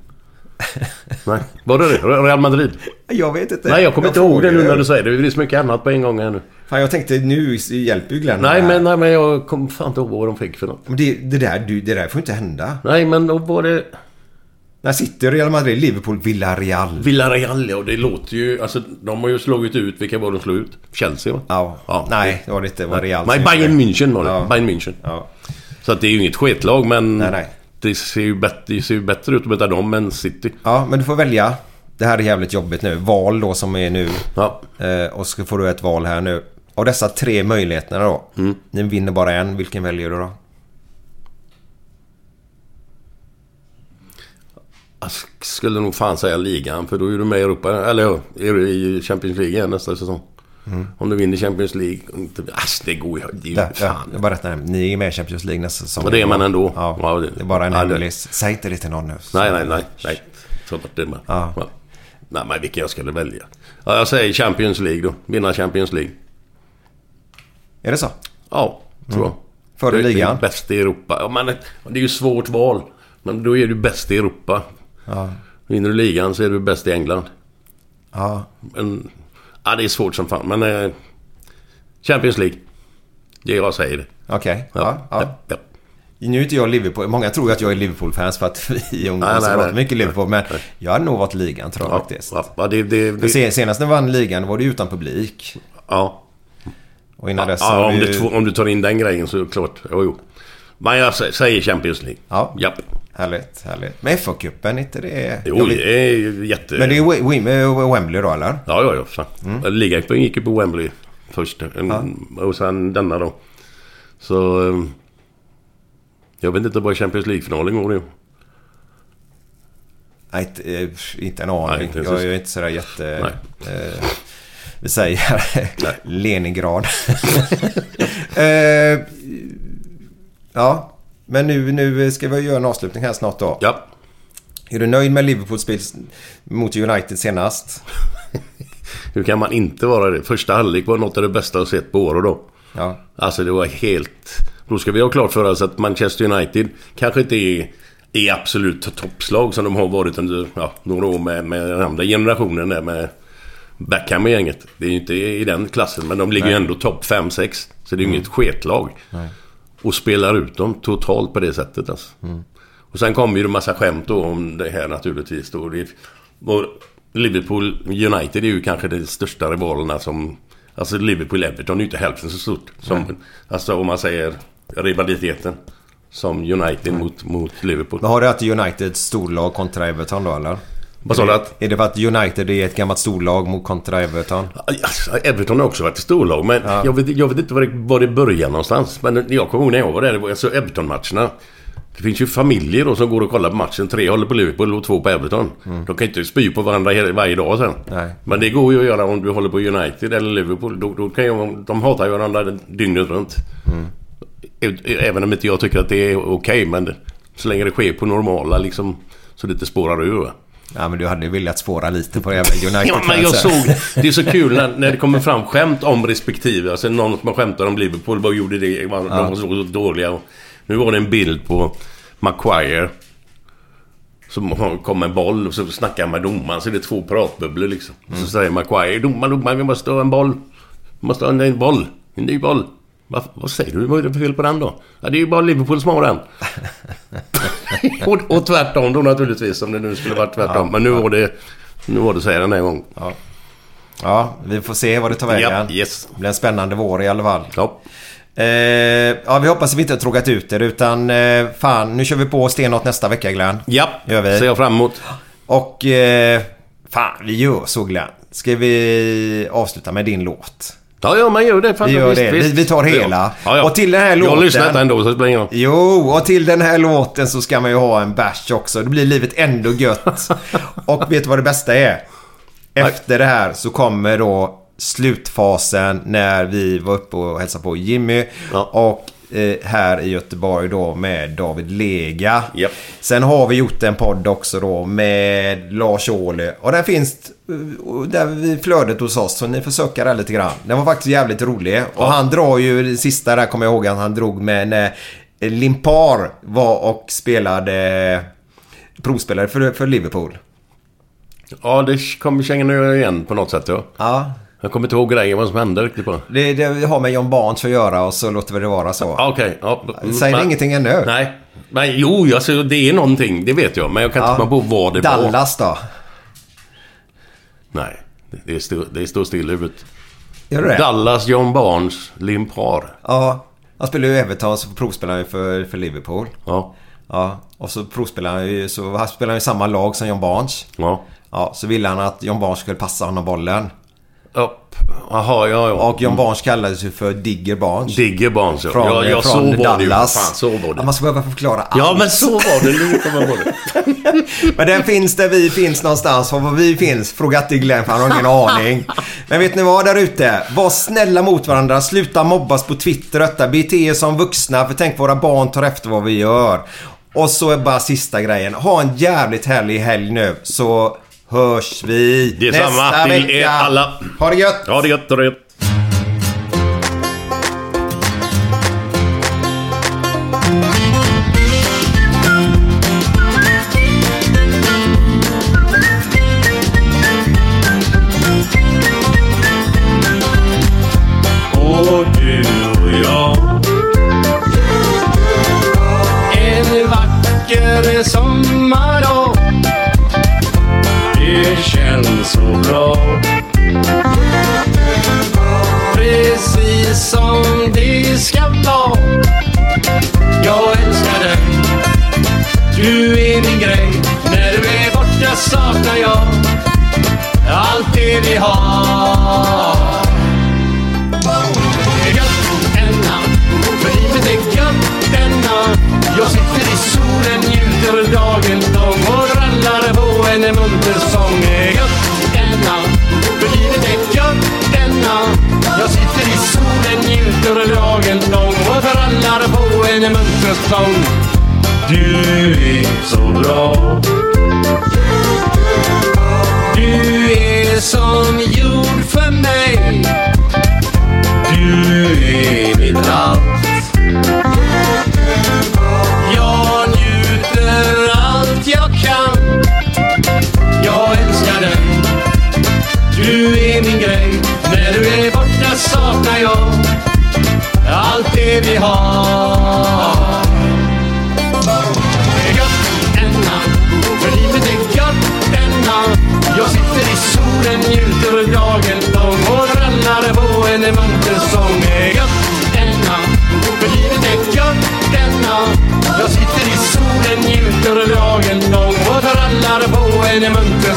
Nej, var det det? Real Madrid? Jag vet inte. Nej, jag kommer inte ihåg det nu när du säger det. Det är så mycket annat på en gång här nu. Fan, jag tänkte nu hjälper ju Glenn Nej, men, nej, men jag kommer fan inte ihåg vad de fick för något. Men det, det, där, du, det där får inte hända. Nej, men då var det... När sitter Real Madrid, Liverpool, Villarreal. Villarreal, ja. Det låter ju... Alltså, de har ju slagit ut... Vilka var de slog ut? Chelsea, va? Ja. Nej, det var det inte. Det var Real. Nej, Bayern München var det. Ja. Bayern München. Ja. Så att det är ju inget sketlag, men... Nej, nej. Det ser ju bättre, det ser ju bättre ut att möta dem än City. Ja, men du får välja. Det här är jävligt jobbigt nu. Val då som är nu. Ja. Eh, och så får du ett val här nu. Av dessa tre möjligheterna då. Mm. Ni vinner bara en. Vilken väljer du då? Jag skulle nog fan säga ligan, för då är du med i Europa. Eller är i Champions League igen nästa säsong. Mm. Om du vinner Champions League. Inte, ass, det går ju... Det är ju Där, ja, fan. jag bara rättar det. Ni är med i Champions League nästa säsong. Och det är man ändå. Ja, Ja, det är bara en det- hemlis. Säg inte det till någon nu. Nej, nej, nej. nej. Så att det med. Ja. Ja. Nej, men vilken jag skulle välja. Ja, jag säger Champions League då. Vinna Champions League. Är det så? Ja, tror Mm. jag. Före Det ligan? Bäst i Europa. Ja, men det är ju svårt val. Men då är du bäst i Europa. Ja. Vinner du ligan så är du bäst i England. Ja. Men, ja, det är svårt som fan. Men eh, Champions League. Det jag säger det. Okej. Ja. Ja, Ja, ja. Nu är inte jag Liverpool. Många tror att jag är Liverpool-fans för att vi i ungdom Nej, så nej, var nej. mycket Liverpool. Men jag hade nog varit ligan tror jag Ja, faktiskt. ja, det, det, det, se- Senast när vann ligan var det utan publik. ja. Och innan dess ja, om, du, ju... tw- om du tar in den grejen så är det klart. Jo, jo. Men jag sä- säger Champions League. Ja. Japp. Härligt, härligt. Men FA-cupen, inte det... Jo, det är jätte... Men det är Wem- Wem- eh, Wembley då eller? Ja, ja, ja. Fan. Mm. Ligacupen gick ju på Wembley först. En, Och sen denna då. Så... ehm, Jag vet inte vad Champions League-finalen går i. Nej, inte, eh, inte en aning. Nej, jag är inte sådär jätte... Nej. Eh, vi säger Leningrad. eh, ja, men nu, nu ska vi göra en avslutning här snart då. Ja. Är du nöjd med Liverpools spel mot United senast? Hur kan man inte vara det? Första halvlek var något av det bästa jag sett på år och då. Ja. Alltså det var helt... Då ska vi ha klart för oss att Manchester United kanske inte är i absolut toppslag som de har varit under ja, några år med, med den andra generationen där med Beckham och gänget. Det är ju inte i den klassen men de ligger ju ändå topp 5-6. Så det är ju Mm. inget sketlag. Nej. Och spelar ut dem totalt på det sättet alltså. Mm. Och sen kommer ju det massa skämt då om det här naturligtvis då. Det, och Liverpool United är ju kanske de största rivalerna som... Alltså Liverpool-Everton är ju inte hälften så stort. Som, Nej. alltså om man säger rivaliteten. Som United mot, mot Liverpool. Vad har du att United storlag kontra Everton då eller? Vad sa du att- Är det för att United är ett gammalt storlag mot kontra Everton? Alltså, Everton har också varit ett storlag men jag, vet, jag vet inte var det, var det börjar någonstans. Men jag kommer ihåg när jag var där. Alltså Everton-matcherna. Det finns ju familjer då som går och kollar på matchen. Tre håller på Liverpool och två på Everton. De kan inte spy på varandra varje dag sen. Nej. Men det går ju att göra om du håller på United eller Liverpool. Då, då kan ju, de hatar ju varandra dygnet runt. Även om inte jag tycker att det är okej. men så länge det sker på normala liksom. Så det inte spårar ur. Va? Ja men du hade ju velat spåra lite på det jävla United Ja, men jag såg... Det är så kul när, när det kommer fram skämt om respektive. Alltså någon som har skämtat om Liverpool. Vad gjorde det? Var, Ja. De var så dåliga. Och nu var det en bild på Maguire. Som kom med en boll och så snackar han med domaren. Så är det två pratbubblor liksom. Mm. Så säger Maguire. Domaren, domaren, vi måste ha en boll. Vi måste ha en ny boll. En ny boll. Vad, vad säger du? Vad är det för fel på den då? Ja, det är ju bara Liverpool som har den. och, och tvärtom då naturligtvis. Om det nu skulle vara tvärtom. Ja. Men nu var det... Nu var det så här den här gången. Ja. Ja, vi får se vad det tar vägen. Ja, yes. Det blir en spännande vår i alla fall. Ja. Eh, ja, vi hoppas att vi inte har tråkat ut er utan eh, fan, nu kör vi på stenhårt nästa vecka Glenn. Ja, Gör vi. ser jag fram emot. Och eh, fan, vi gör så Glenn. Ska vi avsluta med din låt? Ja, ja, man gör det. Fan, Vi gör visst, det. Vi, visst. vi tar hela. Ja, ja. Och till den här Jag låten... har lyssnat ändå, så det spelar ingen roll. Jo, och till den här låten så ska man ju ha en bärs också. Det blir livet ändå gött. och vet du vad det bästa är? Efter det här så kommer då slutfasen när vi var uppe och hälsade på Jimmy. Och eh, här i Göteborg då med David Lega. Sen har vi gjort en podd också då med Lars Ohly. Och den finns där vid flödet hos oss. Så ni får söka där lite grann. Den var faktiskt jävligt rolig. Och han drar ju, det sista där kommer jag ihåg att han drog med när Limpar var och spelade provspelare för, för Liverpool. Ja, det kommer känna igen på något sätt. Ja. Ja. Jag kommer inte ihåg grejen vad som hände riktigt på. Det, det har med John Barnes att göra och så låter vi det vara så. Okej. Ja, Säger men- ingenting ännu? Nej. Men jo, alltså, det är någonting. Det vet jag. Men jag kan inte Ja. komma på vad det var. Dallas då? Nej. det- står, det står still i huvudet. Gör det? Dallas, John Barnes, Limpar. Ja. Han spelar ju Everton så provspelar han ju för, för Liverpool. Ja. Ja. Och så provspelar han ju, så han spelar i samma lag som John Barnes. Ja. Ja, så ville han att John Barnes skulle passa honom bollen. Ja. Jaha, ja, ja. Och John Barnes kallades ju för Digger Barnes. Digger Barnes, ja. Från, ja, ja från så var det ju. Dallas. Fan, så var det. Ja, man ska behöva förklara allt. Ja, men så var det. Nu kommer på det. Men den finns där vi finns någonstans. Och var vi finns, fråga inte Glenn för han har ingen aning. Men vet ni vad där ute? Var snälla mot varandra. Sluta mobbas på Twitter detta. Bete er som vuxna. För tänk våra barn tar efter vad vi gör. Och så är bara sista grejen. Ha en jävligt härlig helg nu. Så hörs vi Det är samma nästa till vecka. alla. Ha det gött! Ja, det gött. Det är gött. Saknar jag Allt det vi har det är gött denna, för livet är gött denna Jag sitter i solen, njuter dagen lång och rallar på en munter sång. Gött denna, för livet är gött denna. Jag sitter i solen, njuter dagen lång och rallar på en munter sång. Du är så bra. Du är som jord för mig. Du är mitt allt. Jag njuter allt jag kan. Jag älskar dig. Du är min grej. När du är borta saknar jag allt det vi har. Solen, njuter dagen lång och rallar på en munter sång. Det är gött denna, för livet är gött denna. Jag sitter i solen, njuter dagen lång och rallar på en munter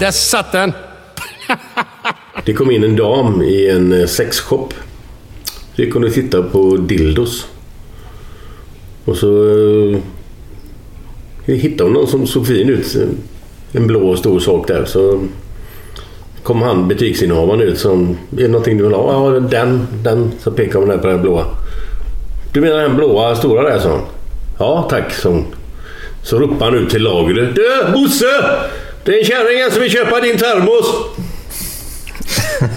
där satt den! Det kom in en dam i en eh, sexshop. Så gick hon och tittade på dildos. Och så eh, hittade hon någon som såg fin ut. En blå stor sak där. Så kom han butiksinnehavaren ut som Är det någonting du vill ha? Ja, den, den. Så pekade hon där på den blåa. Du menar den blåa stora där, sa hon. Ja, tack, sa hon. Så ropade han ut till lagret. Du, Bosse! Det är en kärring här som vill köpa din termos.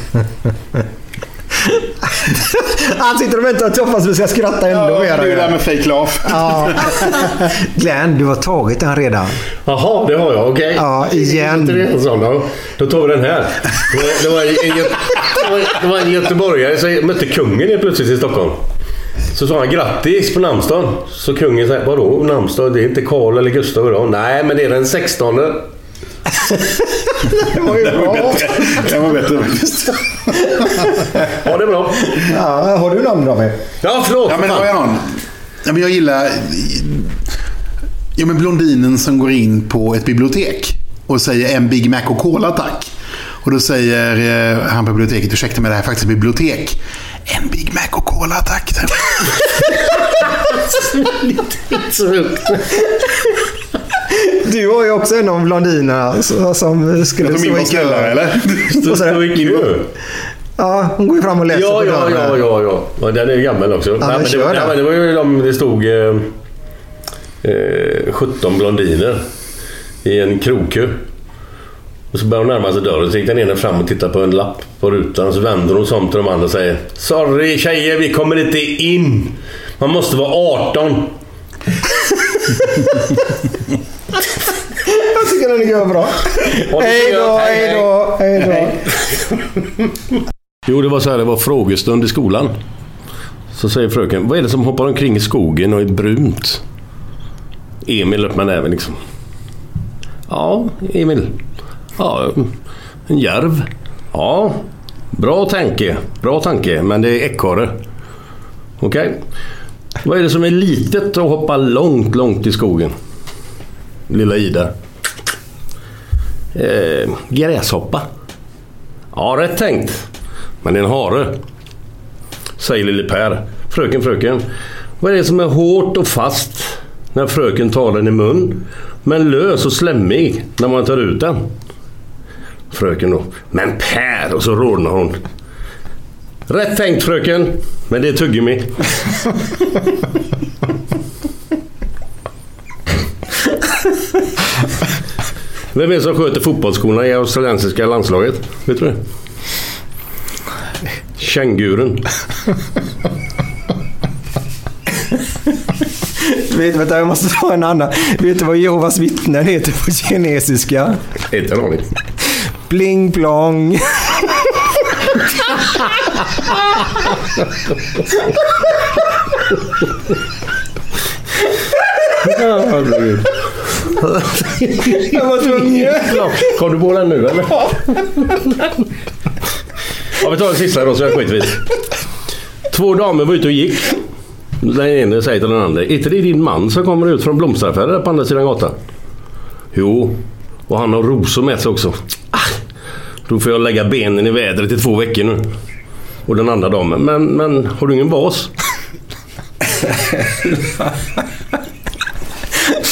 Han sitter och väntar och hoppas vi ska skratta ändå mer. det är här med fake laugh. Ja. Glenn, du har tagit den redan. Jaha, det har jag. Okej. Ja, igen. Då. då tar vi den här. Det var, en, Gö- det var en göteborgare som mötte kungen helt plötsligt i Stockholm. Så sa han grattis på namnsdagen. Så kungen sa vadå namnsdag? Det är inte Karl eller Gustav idag. Nej, men det är den 16. Det var ju bra. Det var bättre faktiskt. Ja, det bra. Ja, har du namn David? Ja, förlåt. Ja, men har jag någon? Ja, men jag gillar... Ja, men blondinen som går in på ett bibliotek och säger en Big Mac och Cola tack. Och då säger eh, han på biblioteket, ursäkta mig det här är faktiskt ett bibliotek. En Big Mac och Cola tack. Du var ju också en av blondinerna som- som skulle stå i kö. eller? Du? Stå i kö. Ja, hon går ju fram och läser Ja, på ja, dörren. ja, ja, ja. ja. Den är gammal också. men nej, men det, var- nej, men det var ju de, det stod eh, eh, 17 blondiner i en krogkö. Och så började hon närma sig dörren. Så gick den ena fram och tittade på en lapp på rutan. Och så vänder hon sig om till de andra och säger Sorry tjejer, vi kommer inte in. Man måste vara 18. Jag tycker den är bra. Hej då, Hej, då, hej då. Jo, det var så här. Det var frågestund i skolan. Så säger fröken, vad är det som hoppar omkring i skogen och är brunt? Emil upp med näven liksom. Ja, Emil. Ja, en järv. Ja, bra tanke. Bra tanke, men det är ekorre. Okej. Vad är det som är litet och hoppar långt, långt i skogen? Lilla Ida. Eh, gräshoppa. Ja, rätt tänkt. Men det är en hare. Säger lille Per. Fröken, fröken. Vad är det som är hårt och fast när fröken tar den i mun? Men lös och slemmig när man tar ut den? Fröken då. Men Per! Och så rodnar hon. Rätt tänkt fröken. Men det är tuggummi. Vem är det som sköter fotbollsskorna i australiensiska landslaget? Vet du det? Kängurun. Vet, vänta, jag måste ta en annan. Vet du vad Jehovas vittnen heter på kinesiska? Inte en aning. Bling plong. Herregud. Jag var tvungen. Kom du på den nu eller? Ja, vi tar en sista då så jag skiter det. Två damer var ute och gick. Den ene säger till den andra. Är inte det din man som kommer ut från blomsteraffären på andra sidan gatan? Jo, och han har rosor med sig också. Ah, då får jag lägga benen i vädret i två veckor nu. Och den andra damen. Men, men har du ingen vas?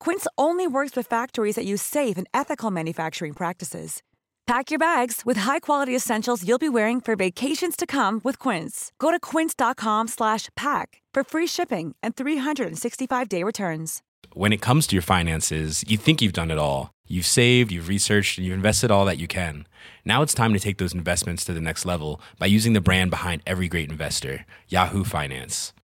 Quince only works with factories that use safe and ethical manufacturing practices. Pack your bags with high-quality essentials you'll be wearing for vacations to come with Quince. Go to quince.com/pack for free shipping and 365-day returns. When it comes to your finances, you think you've done it all. You've saved, you've researched, and you've invested all that you can. Now it's time to take those investments to the next level by using the brand behind every great investor, Yahoo Finance.